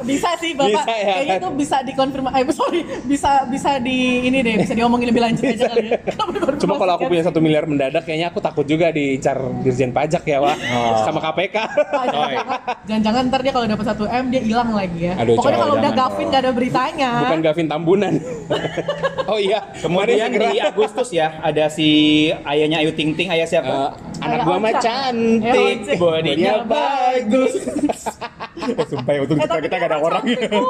bisa sih bapak. Bisa ya, Kayaknya kan? itu bisa dikonfirmasi. Eh sorry, bisa bisa di ini deh, bisa diomongin lebih lanjut aja kali ya. Cuma kalau aku dikonfirmasikan punya satu miliar mendadak, kayaknya aku takut juga dicar dirjen pajak ya, Wah. Oh. Sama KPK. Oh, jangan-jangan- Jangan-jangan ntar dia kalau dapat 1 M dia hilang lagi ya. Aduh, Pokoknya kalau udah Gavin gak ada beritanya. Bukan Gavin Tambunan. oh iya. kemudian Kemarin di Agustus ya ada si ayahnya Ayu Ting Ting ayah eh, siapa anak Ayah gua mah cantik, bodinya bagus. sumpah ya untung Eh, tapi dia emang cantik kok.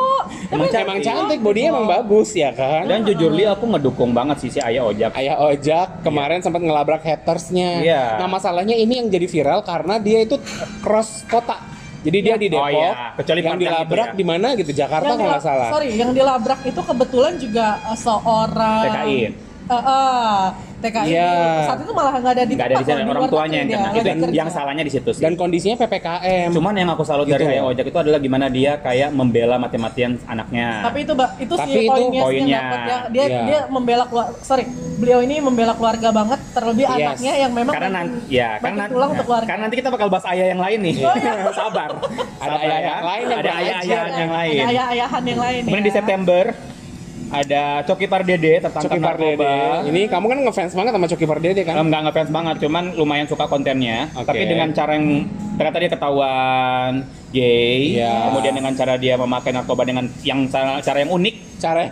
emang, emang cantik, bodinya emang bagus ya kan? dan jujur li aku ngedukung banget sih si ayah ojak Ayah Ojak kemarin sempat ngelabrak hatersnya. Iya. Nah masalahnya ini yang jadi viral karena dia itu cross kota. Jadi dia di Oh, Depok, iya. Kecuali yang yang dilabrak ya. di mana gitu Jakarta Yang kalau nggak salah. Sorry, yang dilabrak itu kebetulan juga uh, seorang TKI. Eh, eh, TKI. Iya. Saat itu malah nggak ada di nggak ada di sana orang tuanya yang kena dia, itu kerja. yang salahnya di situ sih Dan kondisinya ppkm. Cuman yang aku salut dari Gitu. Ayah Ojak itu adalah gimana dia kayak membela mati-matian anaknya. Tapi itu Mbak, itu Tapi sih itu poinnya sih yang poinnya. dapet ya. Dia Iya. dia membela keluarga. Sorry, beliau ini membela keluarga banget terlebih Yes. anaknya yang memang karena nanti ya karena tulang untuk keluarga. karena nanti kita bakal bahas ayah yang lain nih. Oh, iya. Sabar. Ada ayah ya. yang lain yang ada ayah-ayah yang lain. Ada ayah-ayahan yang lain Kemudian ya. di September ada Coki Pardede tertangkap Coki Pardede. narkoba. Ini kamu kan ngefans banget sama Coki Pardede kan? Em, nggak ngefans banget, cuman lumayan suka kontennya. Oke. Tapi dengan cara yang ternyata dia ketahuan gay, Iya. kemudian dengan cara dia memakai narkoba dengan yang cara, cara yang unik, Cara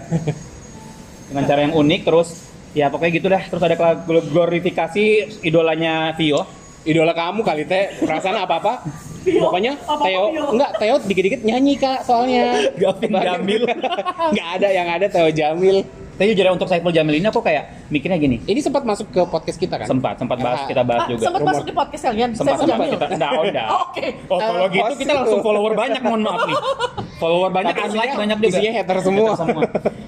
dengan cara yang unik, terus ya pokoknya gitu dah. Terus ada gl- glorifikasi idolanya Vio. idola kamu kali teh perasaan apa pokoknya Theo Tio. enggak Theo dikit-dikit nyanyi kak soalnya Gavin Jamil. nggak ada yang ada Theo Jamil Tapi jujur ya, untuk Saiful Jamil ini aku kayak mikirnya gini. Ini sempat masuk ke podcast kita kan? Sempat, sempat bahas Ah. kita bahas Ah, juga. sempat masuk di podcast kalian. sempat Saiful sempat Jamil. kita enggak, oh, enggak. Oh, Oke. Oh, kalau Eh, gitu kita langsung follower banyak, mohon maaf nih. Follower banyak, Tapi like banyak juga. isinya hater semua.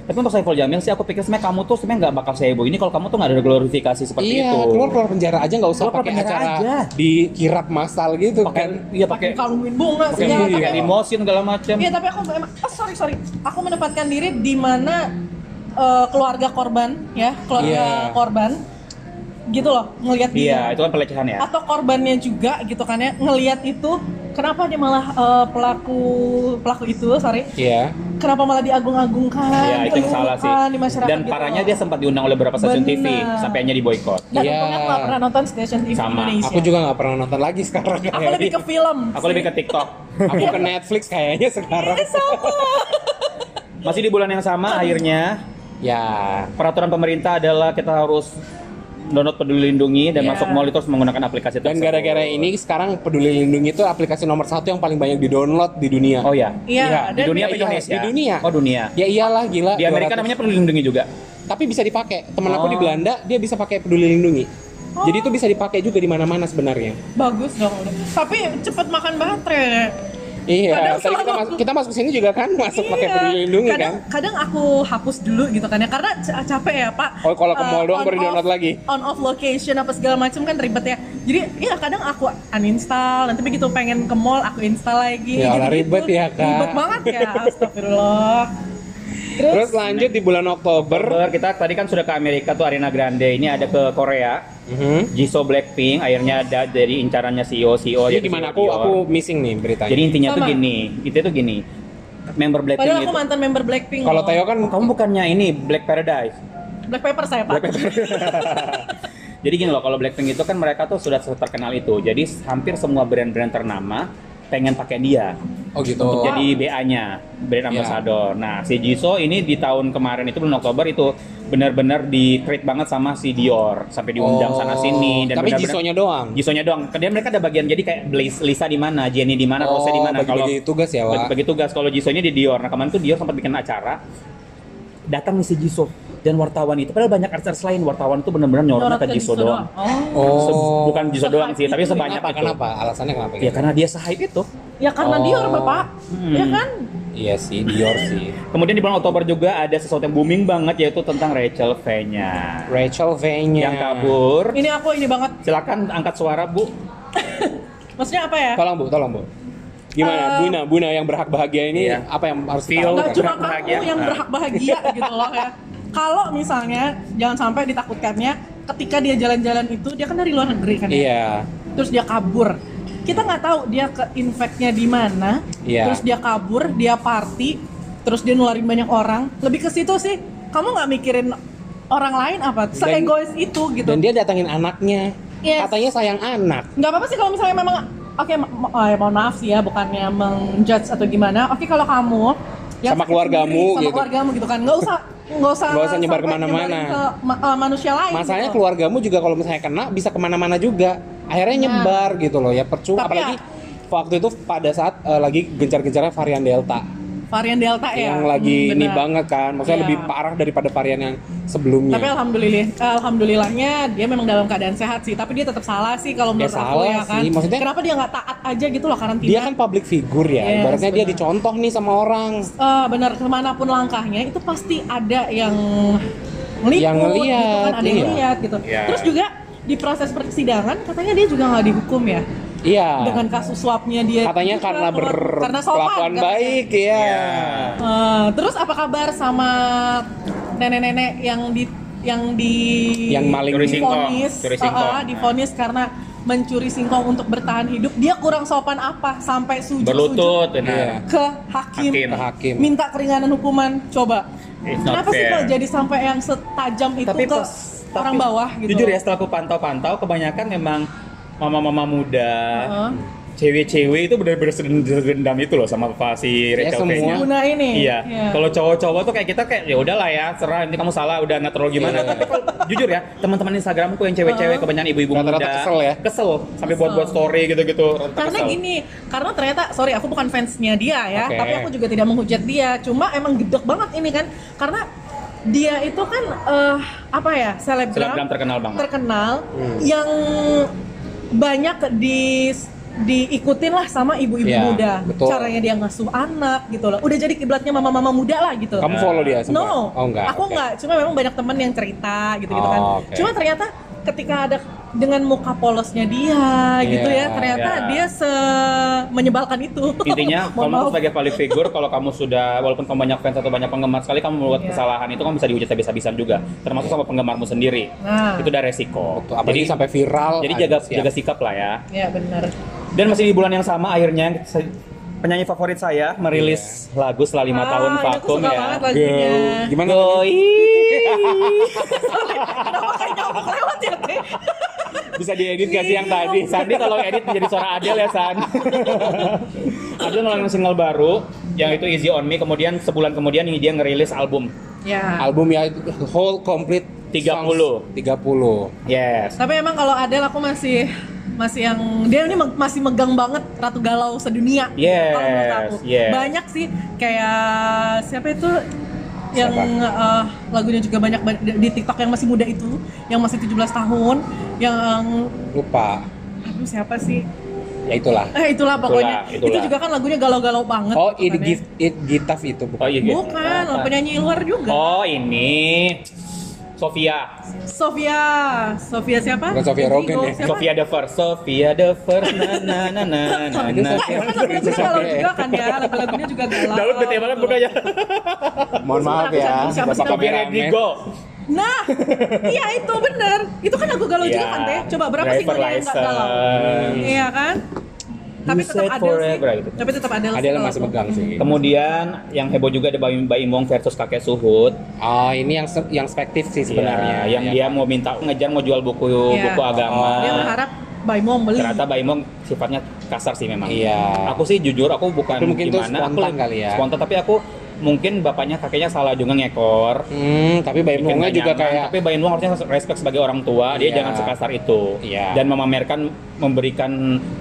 Tapi untuk Saiful Jamil sih aku pikir sebenarnya kamu tuh sebenarnya nggak bakal seheboh ini kalau kamu tuh nggak ada glorifikasi seperti iya, itu. keluar keluar penjara aja nggak usah pakai acara aja. dikirap masal gitu Pakai kan. iya pakai kalungin bunga pakai segala pakai macam. limosin segala macam. Iya tapi aku emang oh, sorry sorry aku menempatkan diri di mana eh, keluarga korban ya keluarga Iya. korban gitu loh ngelihat dia Iya, itu kan pelecehan ya. atau korbannya juga gitu kan ya ngelihat itu kenapa dia malah eh, pelaku pelaku itu sorry Iya. kenapa malah diagung-agungkan Iya, itu yang salah sih. di masyarakat Dan gitu parahnya loh. dia sempat diundang oleh beberapa stasiun TV sampai hanya di boykot. dan Iya. untungnya aku nggak pernah nonton station TV Sama. Indonesia Aku juga nggak pernah nonton lagi sekarang. Aku lebih ke film Aku sih. lebih ke TikTok. Aku ke Netflix kayaknya sekarang. Sama Masih di bulan yang sama akhirnya Ya. peraturan pemerintah adalah kita harus download Peduli Lindungi dan Iya. masuk mall itu harus menggunakan aplikasi Dan tersebut. gara-gara ini sekarang Peduli Lindungi itu aplikasi nomor satu yang paling banyak di-download di dunia. Oh ya. Iya, Di dan dunia apa Indonesia? di dunia. Oh dunia. Ya iyalah gila. Di Amerika 200. namanya Peduli Lindungi juga. Tapi bisa dipakai. Temen aku Oh. di Belanda dia bisa pakai Peduli Lindungi. Jadi itu bisa dipakai juga di mana-mana sebenarnya. bagus dong udah. tapi cepet makan baterai Iya, Kadang tadi kita masuk kita masuk sini juga kan masuk pakai Iya. Peduli Lindungi kadang, kan. Kadang aku hapus dulu gitu kan ya karena ca- capek ya pak. Oh, kalau ke mall Eh, doang baru download lagi. On off location apa segala macam kan ribet ya. Jadi ya kadang aku uninstall nanti begitu pengen ke mall aku install lagi. Ya Gitu-gitu. ribet ya, Kak. Ribet banget ya. Astagfirullah. Terus, Terus lanjut di bulan Oktober. Ber, kita tadi kan sudah ke Amerika tuh Arena Grande. Ini ada ke Korea. Mhm. Jisoo Blackpink akhirnya ada dari incarannya CEO CEO Jadi gimana CEO aku aku missing nih beritanya. Jadi intinya tuh Sama. gini, itu tuh gini. Member Blackpink padahal aku itu. mantan member Blackpink. Kalau. Teo kan Kamu bukannya ini Black Paradise. Black Pepper saya pak. Jadi gini loh, kalau Blackpink itu kan mereka tuh sudah terkenal itu. Jadi hampir semua brand-brand ternama pengen pakai dia Oh gitu. untuk jadi BA-nya, brand Iya. ambassador. Nah, si Jisoo ini di tahun kemarin itu bulan Oktober itu benar-benar di treat banget sama si Dior sampai diundang Oh, sana sini dan Tapi Jisoo-nya doang. Jisonya doang. Kemudian mereka ada bagian jadi kayak Lisa di mana, Jenny di mana, Rose di mana. Kalau Oh, bagi tugas ya, Wak. bagi tugas kalau Jisonya di Dior. Nah kemarin tuh Dior sempat bikin acara. Datang si Jisoo dan wartawan itu. Padahal banyak artis lain wartawan itu benar-benar nyorotnya Nyorot ke Jisoo doang. Oh. Oh. Bukan Jisoo doang sih, tapi sebanyak kenapa? itu. Kenapa? Alasannya kenapa? Ya gitu? karena dia se-hype itu. Ya karena Oh. Dior bapak. Hmm. Ya kan. Iya sih, Dior sih. Kemudian di bulan Oktober juga ada sesuatu yang booming banget yaitu tentang Rachel V-nya. Rachel V-nya. Yang kabur. Ini aku ini banget. Silakan angkat suara, Bu. Maksudnya apa ya? Tolong Bu, tolong Bu. Gimana? Eh, Buna, Buna yang berhak bahagia ini Iya. apa yang harus Feel. cuma berhak kamu bahagia. yang berhak bahagia gitu loh ya. Kalau misalnya jangan sampai ditakutkannya ketika dia jalan-jalan itu dia kan dari luar negeri kan ya. Iya. Terus dia kabur. Kita nggak tahu dia ke infectnya di mana. Iya. Terus dia kabur, dia party, terus dia nularin banyak orang. Lebih ke situ sih. Kamu nggak mikirin orang lain apa? Seegois itu gitu. Dan dia datangin anaknya. Yes. Katanya sayang anak. nggak apa-apa sih kalau misalnya memang oke ma- ma- oh, ya, mohon maaf sih ya bukannya menjudge atau gimana oke kalau kamu Sama sakit keluargamu sendiri, sama gitu. keluargamu gitu kan nggak usah nggak usah Nggak usah nyebar ke mana-mana. ke eh, manusia lain Masalahnya gitu. keluargamu juga kalau misalnya kena bisa ke mana-mana juga. Akhirnya Nah. nyebar gitu loh ya percuma. Tapi Apalagi waktu itu pada saat eh, lagi gencar-gencarnya varian Delta. Varian delta ya yang lagi Hmm, ini banget kan. Maksudnya Iya. lebih parah daripada varian yang sebelumnya. tapi alhamdulillah alhamdulillahnya dia memang dalam keadaan sehat sih tapi dia tetap salah sih kalau Ya, menurut aku salah ya kan sih. Maksudnya- kenapa dia nggak taat aja gitu loh karantina dia kan public figure ya. Yes, Ibaratnya dia dicontoh nih sama orang. Eh, benar ke mana pun langkahnya itu pasti ada yang meliput Yang gitu ngeliat, kan ada yang iya. lihat gitu Iya. terus juga di proses persidangan katanya dia juga nggak dihukum ya Iya. dengan kasus suapnya dia Katanya juga karena keluar- karena sopan, berkelakuan katanya. baik ya. Eh, terus apa kabar sama nenek-nenek yang di yang di Yang maling Curi singkong. difonis Curi singkong. eh, difonis karena mencuri singkong untuk bertahan hidup dia kurang sopan apa sampai sujud Berlutut, Iya. benar. ke hakim, Hakim. Ke hakim. minta keringanan hukuman coba It's kenapa sih kok jadi sampai yang setajam itu tapi ke pas orang tapi bawah gitu jujur ya setelah aku pantau-pantau kebanyakan memang mama-mama muda Heeh. cewek-cewek itu benar-benar sedendam itu loh sama si Ya, Rachel semua. V-nya. Guna ini Iya. Iya. Kalau cowok-cowok tuh kayak kita kayak ya udahlah ya, serah ini kamu salah udah nggak terlalu gimana. Iya. Tapi kalau jujur ya, teman-teman Instagramku yang cewek-cewek kebanyakan ibu-ibu muda. Rata-rata kesel ya? Kesel sampai buat-buat story gitu-gitu. rata-rata karena kesel. gini karena ternyata sorry aku bukan fansnya dia ya Oke. tapi aku juga tidak menghujat dia cuma emang gedek banget ini kan karena dia itu kan eh, apa ya selebgram, Selebgram terkenal banget. terkenal Hmm. yang banyak di diikutin lah sama ibu-ibu Iya, muda betul. caranya dia ngasuh anak gitu loh udah jadi kiblatnya mama-mama muda lah gitu Kamu follow dia sempat? No, Oh enggak. aku Oke. enggak. Cuma memang banyak teman yang cerita gitu-gitu kan. Oh, oke. Cuma ternyata ketika ada dengan muka polosnya dia gitu Iya, ya, ternyata iya. dia se menyebalkan itu. Intinya Mohon kamu sebagai public figure kalau kamu sudah walaupun kamu banyak fans atau banyak penggemar sekali kamu membuat Iya. kesalahan itu kamu bisa dihujat habis-habisan juga termasuk sama penggemarmu sendiri. Nah. Itu udah resiko. Betul, apalagi jadi sampai viral. jadi jaga siap. jaga sikap lah ya. Ya benar. Dan masih di bulan yang sama akhirnya penyanyi favorit saya merilis lagu setelah lima Ah, tahun ini aku vakum ya. Gimana? Goi. Kenapa kayak nyamuk lewat ya, Teh? Bisa diedit gak sih yang tadi? Sandi kalau edit menjadi suara Adele ya San. Adele ngeluarin single baru yang itu Easy on Me kemudian sebulan kemudian dia ngerilis album. Ya. Album ya whole complete 30. songs. 30. Yes. Tapi emang kalau Adele aku masih masih yang dia ini masih megang banget Ratu Galau sedunia. Yes, Kalau menurut aku. yes. Banyak sih kayak siapa itu yang eh, lagunya juga banyak ba- di TikTok yang masih muda itu, yang masih 17 tahun, yang Lupa. aduh siapa sih? Ya itulah. Eh itulah pokoknya. itulah. Itu juga kan lagunya galau-galau banget. Oh, it gift it gitaf itu bukan. Oh gitu. Bukan, Apa? penyanyi luar juga. Oh ini Sofia. Sofia, Sofia siapa? Bukan Sofia Rogen ya? siapa? Sofia the First. Sofia the First. Na na na na na Itu na. Kan juga galau Sofia juga kan ya, lagu-lagunya juga galau. Daud bete banget bukannya. Mohon maaf ya. Sih Bapak. Rodrigo. Nah, iya itu bener. Itu kan lagu galau juga Iya, kan teh. Coba berapa singlenya yang nggak galau? Iya kan? Tapi tetap ada sih. forever, gitu. Tapi tetap ada Adele masih megang sih. Kemudian yang heboh juga ada Baim Baimong versus kakek Suhut. Oh, ini yang yang spektif sih sebenarnya. Iya, yang Ya. dia mau minta ngejar mau jual buku Iya. buku agama. Dia berharap Baimong beli. Ternyata Baimong sifatnya kasar sih memang. Iya. Aku sih jujur aku bukan mungkin itu gimana, aku spontan kali ya. Spontan tapi aku mungkin bapaknya kakeknya salah juga ngekor. Hmm, tapi Baim bikin Wongnya juga nyaman. kayak tapi Baim Wong harusnya respect sebagai orang tua dia Iya. jangan sekasar itu Iya. dan memamerkan memberikan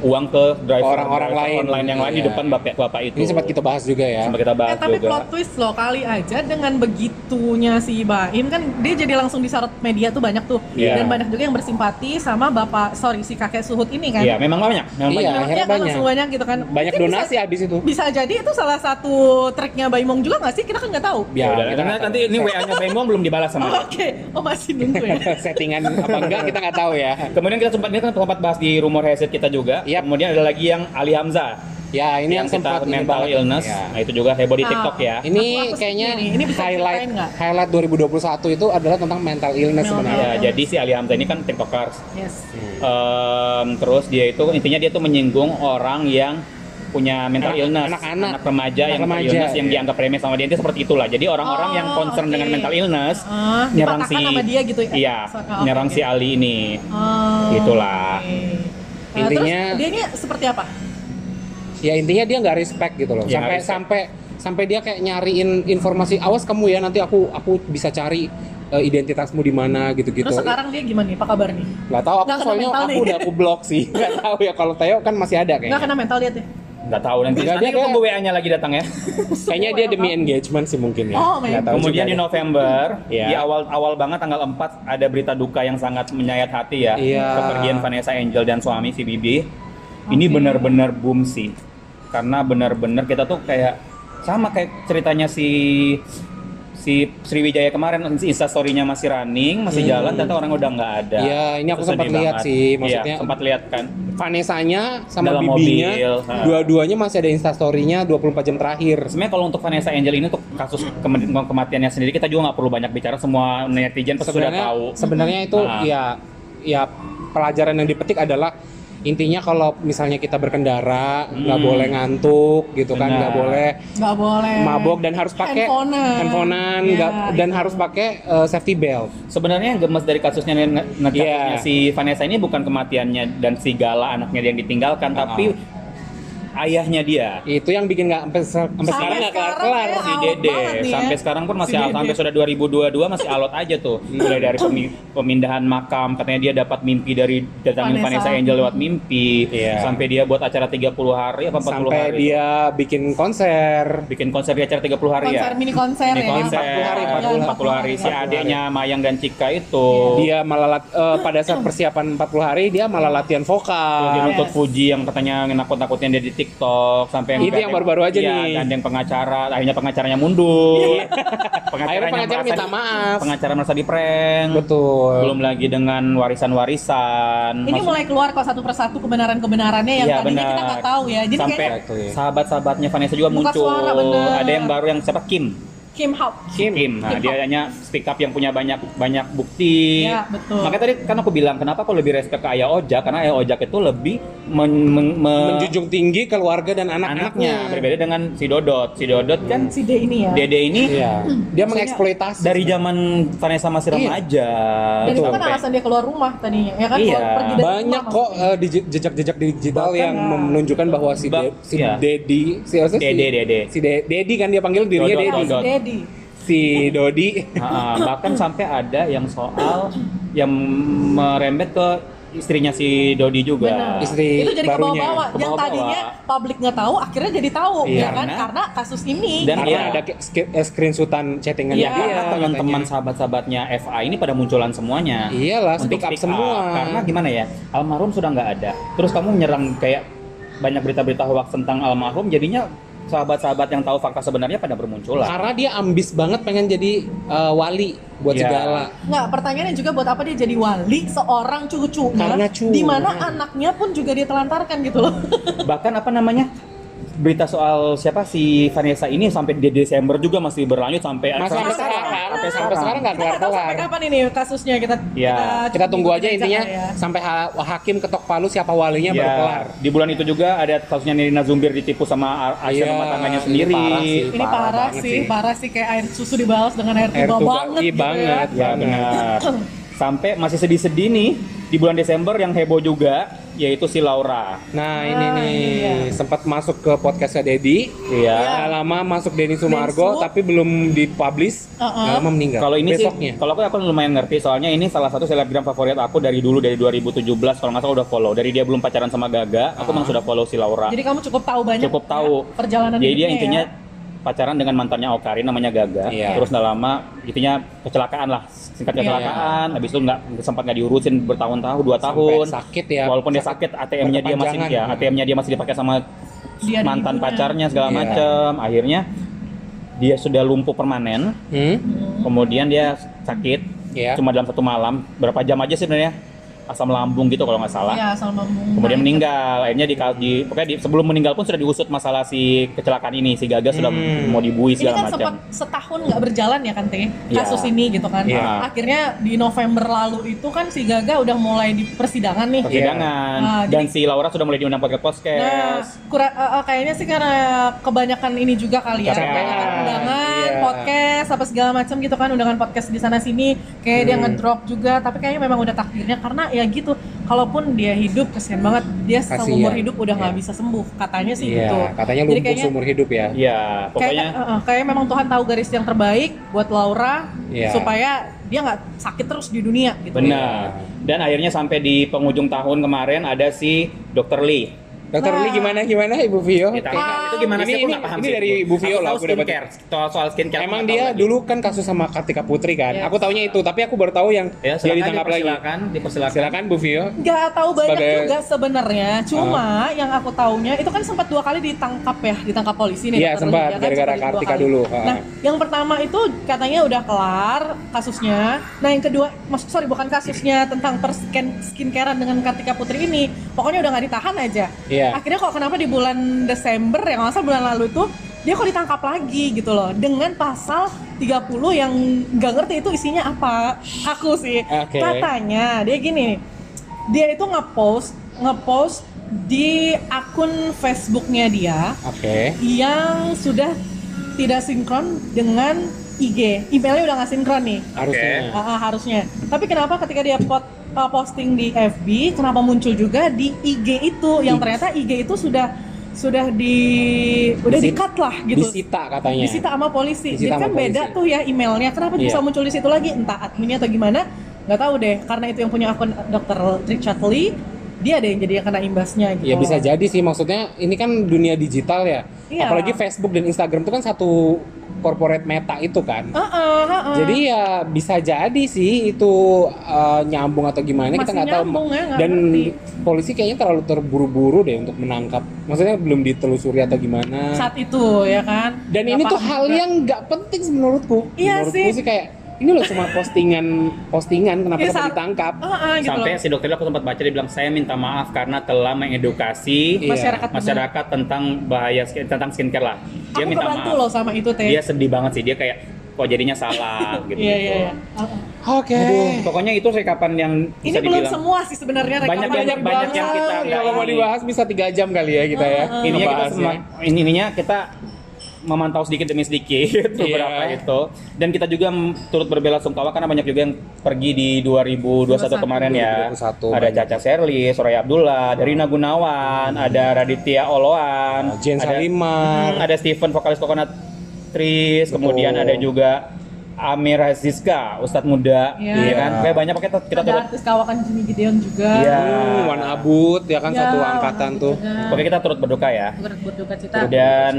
uang ke driver Orang-orang driver lain. online yang lain di Iya. depan bapak bapak itu ini sempat kita bahas juga ya. Sempat kita bahas Eh, tapi juga plot twist loh kali aja dengan begitunya si Baim kan dia jadi langsung disorot media tuh banyak tuh Iya. dan banyak juga yang bersimpati sama bapak sorry si kakek Suhut ini kan. iya memang banyak memang Iya, banyak akhirnya kan banyak. langsung banyak gitu kan. Banyak Mungkin donasi bisa, habis itu. bisa jadi itu salah satu triknya Baimong juga nggak sih? Kita kan nggak tahu. ya, udah kita karena nggak nanti tahu. ini WA-nya Baim Wong belum dibalas sama dia Oke, oh masih nunggu ya. settingan apa enggak kita nggak tahu ya. kemudian kita sempat ini kan sempat bahas di rumor headset kita juga Yap. kemudian ada lagi yang Ali Hamzah Ya, ini yang, yang, sempat ini mental banget. illness Ya. nah itu juga heboh di Ah. TikTok ya Ini Aku- aku kayaknya. Ini bisa highlight highlight 2021 itu adalah tentang mental illness Mental sebenarnya. Ya, jadi si Ali Hamzah ini kan tiktokers Yes. Em, terus dia itu intinya dia tuh menyinggung orang yang punya mental Anak- illness, anak-anak. anak remaja Anak yang mental remaja, illness yang iya. dianggap remeh sama dia itu seperti itulah. Jadi orang-orang yang Oh, concern oke. dengan mental illness Ah, nyerang si sama dia gitu ya? Iya, So- nyerang oke, si. Ali ini. Oh, Itulah. oke. Nah, Intinya- terus dia ini seperti apa? Ya intinya dia nggak respect gitu loh. Ya, sampai respect. sampai sampai dia kayak nyariin informasi awas kamu ya nanti aku aku bisa cari eh, identitasmu di mana gitu-gitu. Terus sekarang dia gimana nih? Apa kabar nih? Nggak tahu aku Nggak kena soalnya aku nih. udah aku blok sih. Nggak tahu ya kalau Theo kan masih ada Nggak kayaknya. kena mental dia tuh. Nggak tahu nanti. Nggak, nanti dia kayak- tunggu WA-nya lagi datang ya. Kayaknya dia demi engagement sih mungkin ya. Oh, Nggak tahu Kemudian juga di deh. November, Iya. di awal-awal banget tanggal 4 ada berita duka yang sangat menyayat hati ya. Iya. Kepergian Vanessa Angel dan suami si Bibi. Ini benar-benar boom sih. Karena benar-benar kita tuh kayak sama kayak ceritanya si si Sriwijaya kemarin Insta story-nya masih running, masih Hmm. jalan, ternyata orang udah nggak ada. Iya, ini aku sempat lihat banget. sih, Iya, maksudnya- sempat lihat kan. Vanessa-nya sama Dalam bibinya mobil, dua-duanya masih ada instastory-nya 24 jam terakhir. Sebenarnya kalau untuk Vanessa Angel ini untuk kasus kematian- kematiannya sendiri kita juga nggak perlu banyak bicara semua netizen pasti sudah tahu. sebenarnya itu Ah. ya ya pelajaran yang dipetik adalah intinya kalau misalnya kita berkendara nggak Hmm. boleh ngantuk gitu kan Benar. nggak boleh Nggak boleh. mabok dan harus pakai Handphonean. handphonean, Ya, nggak- dan itu. harus pakai uh, safety belt Sebenarnya yang gemes dari kasusnya ngecatnya Iya. si Vanessa ini bukan kematiannya dan si Gala anaknya yang ditinggalkan, Ah. tapi ayahnya dia. Itu yang bikin nggak sampai sampai sekarang nggak kelar-kelar. ya. si Dede ya. sampai sekarang pun masih Si al- sampai sudah 2022 masih alot aja tuh mulai dari pemi- pemindahan makam katanya dia dapat mimpi dari datangin Vanessa. Vanessa Angel lewat mimpi Iya. sampai dia buat acara 30 hari apa 40 Sampai hari dia bikin konser. bikin konser di acara 30 hari konser ya mini konser Mini ya konser 40 hari, Ya, 40, 40 hari si 40 hari. adeknya Mayang dan Cika itu Dia malah eh, pada saat persiapan 40 hari dia malah latihan Terus dia vokal. nuntut Yes. Fuji yang katanya nakut-nakutin dia di TikTok sampai Itu yang baru-baru aja iya, nih. gandeng pengacara akhirnya pengacaranya mundur Akhirnya pengacara merasa minta di- maaf. pengacara merasa di prank Betul. belum lagi dengan warisan-warisan ini Maksud- mulai keluar kok satu persatu kebenaran-kebenarannya yang Iya, tadinya benar. kita nggak tahu ya jadi sampai ya. sahabat-sahabatnya Vanessa juga Buka muncul suara, bener. ada yang baru yang siapa Kim Kim Hao Kim. Kim. Nah, Kim dia hanya speak up yang punya banyak banyak bukti. Iya, betul. Makanya tadi kan aku bilang kenapa aku lebih respect ke Ayah Ojak karena Ayah Ojak itu lebih men, men- me- Menjunjung tinggi keluarga dan anaknya anak-anaknya. berbeda dengan si Dodot. Si Dodot kan si D ini ya Dede ini Iya. Dia mengeksploitasi dari zaman Vanessa masih Iya. remaja. dan itu kan alasan dia keluar rumah tadinya ya kan Iya. keluar pergi dari banyak rumah kok eh, di jejak-jejak digital Bahkan, yang menunjukkan bahwa si De- si iya. Dedi si apa sih? Dede, Dede. si De- Dedi kan dia panggil dirinya Dodot, Dedi Dodot. Daddy si Dodi Ah, bahkan sampai ada yang soal yang merembet ke istrinya si Dodi juga. Benar. Istri itu jadi barunya. kebawa-bawa yang Kebawa-bawa. tadinya publik nggak tahu akhirnya jadi tahu Iya, ya kan karena- karena kasus ini Dan karena iya. ada eh, screenshotan chattingan Iya. dia Karena teman-teman sahabat-sahabatnya FA ini pada munculan semuanya. Iyalah, Untuk speak up semua. Karena gimana ya, almarhum sudah nggak ada. Terus kamu menyerang kayak banyak berita-berita hoax tentang almarhum, jadinya sahabat-sahabat yang tahu fakta sebenarnya pada bermunculan. karena dia ambis banget pengen jadi eh, wali buat Iya. segala Nggak, pertanyaannya juga buat apa dia jadi wali seorang cucunya Karena curang. di mana anaknya pun juga ditelantarkan gitu loh. Bahkan apa namanya? Berita soal siapa si Vanessa ini sampai di Desember juga masih berlanjut sampai Masih sampai sekarang kan? Sampai sekarang nggak Kita nggak tahu sampai kelar-kelar. kapan ini kasusnya kita Iya. kita tunggu aja intinya ya. sampai ha- hakim ketok palu siapa walinya baru Ya, kelar di bulan itu juga ada kasusnya Nirina Zumbir ditipu sama Aisyah Iya, rumah tangganya ini sendiri. parah sih. Ini Parah parah, banget sih, sih. parah sih kayak air susu dibalas dengan air Air tuba tuba, banget iya gitu banget. ya. Ya benar. Sampai masih sedih-sedih nih di bulan Desember yang heboh juga yaitu si Laura. nah ini Ah, nih iya. sempat masuk ke podcastnya Dedi Iya. Nggak lama masuk Denny Sumargo tapi belum dipublish Uh-uh. nggak lama meninggal Kalau ini besoknya sih, kalau aku aku lumayan ngerti soalnya ini salah satu selebgram favorit aku dari dulu dari 2017 kalau nggak salah udah follow. Dari dia belum pacaran sama Gaga, aku memang sudah follow si Laura. Jadi kamu cukup tahu banyak Cukup tahu. ya, perjalanan Jadi dia intinya ya. Pacaran dengan mantannya Okarin namanya Gaga. Iya. Terus nggak lama intinya kecelakaan lah, singkat Iya. kecelakaan. Habis itu nggak sempat nggak diurusin bertahun-tahun, dua Sampai tahun. sakit ya Walaupun dia sakit, ATM-nya dia masih ya, ATM-nya dia masih dipakai sama Dia di mantan pacarnya segala Iya. macem. Akhirnya dia sudah lumpuh permanen. hmm? Kemudian dia sakit Iya. cuma dalam satu malam, berapa jam aja sih sebenarnya? Asam lambung gitu kalau nggak salah. Iya, asal lambung. Kemudian meninggal. Akhirnya di, di pokoknya di, sebelum meninggal pun sudah diusut masalah si kecelakaan ini. Si Gaga sudah Hmm. mau dibui Ini segala kan macam. sempat setahun nggak berjalan ya kan Teh Iya. kasus ini gitu kan. Iya. Akhirnya di November lalu itu kan si Gaga udah mulai di persidangan nih. Persidangan. Ah, Dan jadi- si Laura sudah mulai diundang podcast Nah, kura- eh, kayaknya sih karena kebanyakan ini juga kali ya. Kebanyakan undangan, Iya. podcast, apa segala macam gitu kan, undangan podcast di sana sini. Kayak dia Hmm. ngedrop juga, tapi kayaknya memang udah takdirnya karena ya gitu. Kalaupun dia hidup kasihan banget, dia Kasihan. seumur hidup udah nggak Iya. bisa sembuh. Katanya sih Iya, gitu. katanya Jadi lumpuh kayaknya- seumur hidup ya Iya, pokoknya Kayaknya, eh, eh, kayaknya memang Tuhan tahu garis yang terbaik buat Laura Iya. supaya dia nggak sakit terus di dunia gitu. benar. Dan akhirnya sampai di penghujung tahun kemarin ada si Dr. Lee. Dokter Nah. Lee gimana gimana Ibu Vio? Kita itu gimana Ini- sih? Aku ini- paham ini sih. dari Aku Bu Vio lah, aku dapat-. Soal, soal skincare. Emang dia lagi. dulu kan kasus sama Kartika Putri kan. Yes. Aku taunya itu, tapi aku baru tahu yang ya, dia silakan ditangkap lagi. dipersilakan, dipersilakan. Silakan Bu Vio. Nggak tahu banyak Sebagai- juga sebenarnya. Cuma yang aku taunya itu kan sempat dua kali ditangkap ya, ditangkap polisi nih. Iya, sempat, ya kan, gara-gara Kartika kali. dulu, ah. Nah, yang pertama itu katanya udah kelar kasusnya. Nah, yang kedua, maksud sorry bukan kasusnya tentang perskin skincarean dengan Kartika Putri ini. Pokoknya udah nggak ditahan aja. Iya. Akhirnya kok kenapa di bulan Desember ya nggak salah bulan lalu itu dia kok ditangkap lagi gitu loh dengan pasal 30 yang nggak ngerti itu isinya apa aku sih Oke. katanya dia gini dia itu ngepost ngepost di akun Facebooknya dia Oke. yang sudah tidak sinkron dengan IG emailnya udah nggak sinkron nih Harusnya. Ah, ah, harusnya. Tapi kenapa ketika dia pot, uh, posting di FB, kenapa muncul juga di IG itu yang ternyata IG itu sudah sudah di udah di cut lah gitu. Disita katanya. Disita sama polisi. Disita Jadi kan beda polisi. tuh ya emailnya. Kenapa bisa Iya. muncul di situ lagi? Entah adminnya atau gimana? Nggak tahu deh. Karena itu yang punya akun Dr. Richard Lee, dia ada yang jadi yang kena imbasnya gitu. Ya bisa jadi sih maksudnya ini kan dunia digital ya. Iya. Apalagi Facebook dan Instagram itu kan satu corporate meta itu kan. Heeh, heeh. Jadi ya bisa jadi sih itu uh, nyambung atau gimana kita Masih nggak tahu. ya, nggak Dan ngerti. polisi kayaknya terlalu terburu-buru deh untuk menangkap. Maksudnya belum ditelusuri atau gimana. saat itu ya kan. Dan Nggak ini tuh hal juga. yang nggak penting sih menurutku. Iya menurutku sih. kayak ini loh cuma postingan postingan kenapa sampai saat- ditangkap? Heeh, gitu Sampai loh. si dokter aku sempat baca dia bilang saya minta maaf karena telah mengedukasi Iya. Masyarakat masyarakat tentang bahaya skin- tentang skincare lah. Dia Aku minta maaf. loh sama itu teh. Dia sedih banget sih. Dia kayak kok jadinya salah gitu. Iya iya. Heeh. Oke. Pokoknya itu rekapan yang Ini bisa belum dibilang. semua sih sebenarnya Banyak rekaman. yang- banyak yang kita Ya, kalau mau ini. dibahas bisa tiga jam kali ya kita ya. ininya kita semua ini ininya kita memantau sedikit demi sedikit beberapa Iya. itu dan kita juga turut berbela sungkawa karena banyak juga yang pergi di 2021 kemarin ya 2021 ada banyak. Caca Serli, Soraya Abdullah, ada Rina Gunawan, ada Raditya Oloan, Jen ada, Salimar. Hmm, ada Steven vokalis Coconut Trees, kemudian ada juga Amir Aziska, Ustadz muda, Iya. ya kan? Kayak banyak kita kita ada turut artis kawakan Jimmy Gideon juga. Iya. Hmm, Wan Abut ya kan Ya, satu angkatan Abut tuh. juga. Pokoknya kita turut berduka ya. Turut berduka cita. Dan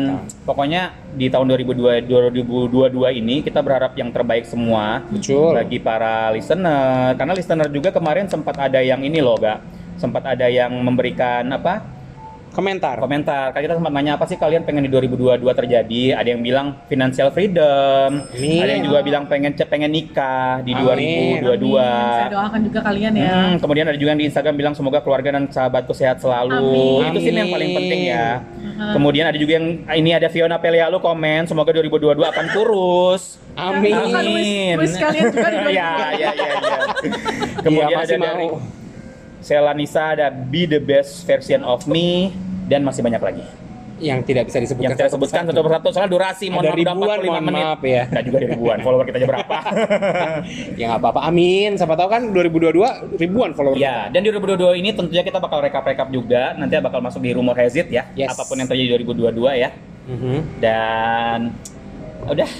pokoknya di tahun 2002, 2022 ini kita berharap yang terbaik semua Betul. bagi para listener. Karena listener juga kemarin sempat ada yang ini loh, gak? Sempat ada yang memberikan apa? Komentar. Komentar. Kan kita sempat nanya apa sih kalian pengen di 2022 terjadi? Ada yang bilang financial freedom, Amin. ada yang juga bilang pengen pengen nikah di Amin. 2022. Amin. Saya doakan juga kalian ya. Hmm, kemudian ada juga yang di Instagram bilang semoga keluarga dan sahabatku sehat selalu. Amin. Itu sih yang paling Amin. penting ya. Kemudian ada juga yang ini ada Fiona Pelialo komen semoga 2022 akan kurus. Amin. Ya, wish- wish kalian juga di 2022. ya, ya, ya, ya. Kemudian masih ada dari mau. Sela Nisa ada be the best version of me dan masih banyak lagi. Yang tidak bisa disebutkan. Yang saya sebutkan satu persatu soalnya durasi mohon maaf ribuan, 45 mohon menit. maaf ya. Nggak juga ada ribuan, follower kita aja berapa. ya nggak apa-apa. Amin. Siapa tahu kan 2022 ribuan follower. Ya, dan di 2022 ini tentunya kita bakal rekap-rekap juga. Nanti bakal masuk di rumor Hezit ya. Yes. Apa pun yang terjadi di 2022 ya. Mhm. Dan udah,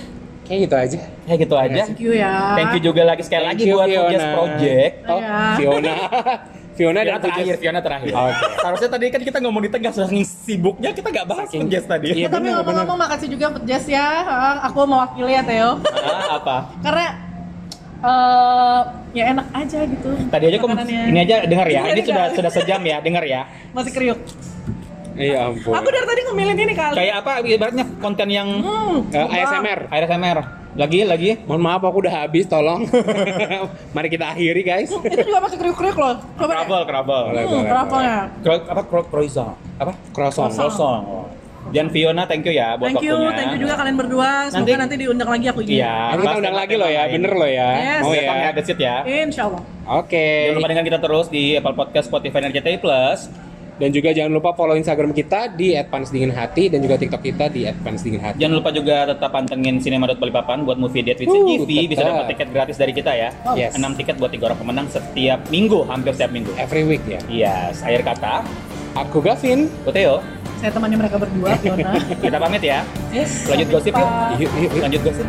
Kayak gitu aja. ya gitu aja. Thank you ya. Thank you juga lagi sekali Thank lagi you, buat Fiona. Project. Oh, Iya. Fiona. Fiona Fiona dan terakhir, Pujas. Fiona terakhir. Oke. Harusnya tadi kan kita ngomong di tengah saking sibuknya kita nggak bahas Saking- Pujas tadi. Iya, Ya, tapi ngomong-ngomong makasih juga Jess ya. Aku mewakili ya Theo. Ah, apa? Karena eh ya enak aja gitu. Tadi aja kok ini aja dengar ya. Iya, Ini sudah dengar. sudah sejam ya, dengar ya. masih kriuk. Iya ampun. Aku dari tadi ngemilin ini kali. Kayak apa ibaratnya konten yang Hmm, Eh, sumpah. ASMR. ASMR. Lagi lagi. Mohon maaf aku udah habis tolong. Mari kita akhiri guys. Hmm, itu juga masih kriuk-kriuk loh. Kravel, kravel. Boleh, Hmm, apa kro, croissant? Apa? Croissant. Croissant. Dan Fiona, thank you ya buat Thank you, waktunya. thank you juga kalian berdua. Semoga Nanti- nanti, diundang lagi aku ini. Iya. Nanti kita undang tema lagi loh ya, lain. bener loh ya. Yes. Mau ya, ya. it ya. Insya Allah. Oke. Jangan lupa dengerin kita terus di Apple Podcast, Spotify, dan RCTI Plus. Dan juga jangan lupa follow Instagram kita di @pansdinginhati dan juga TikTok kita di @pansdinginhati. Jangan lupa juga tetap pantengin Cinema.balikpapan buat movie date with Uh, CGV. Bisa dapat tiket gratis dari kita ya. Yes. 6 tiket buat tiga orang pemenang setiap minggu, hampir setiap minggu. Every week ya. Yes, akhir kata, Aku Gavin. Uteo, Saya temannya mereka berdua, Fiona. kita pamit ya. Yes. Lanjut gosip yuk. Yuk, yuk, yuk. Lanjut gosip.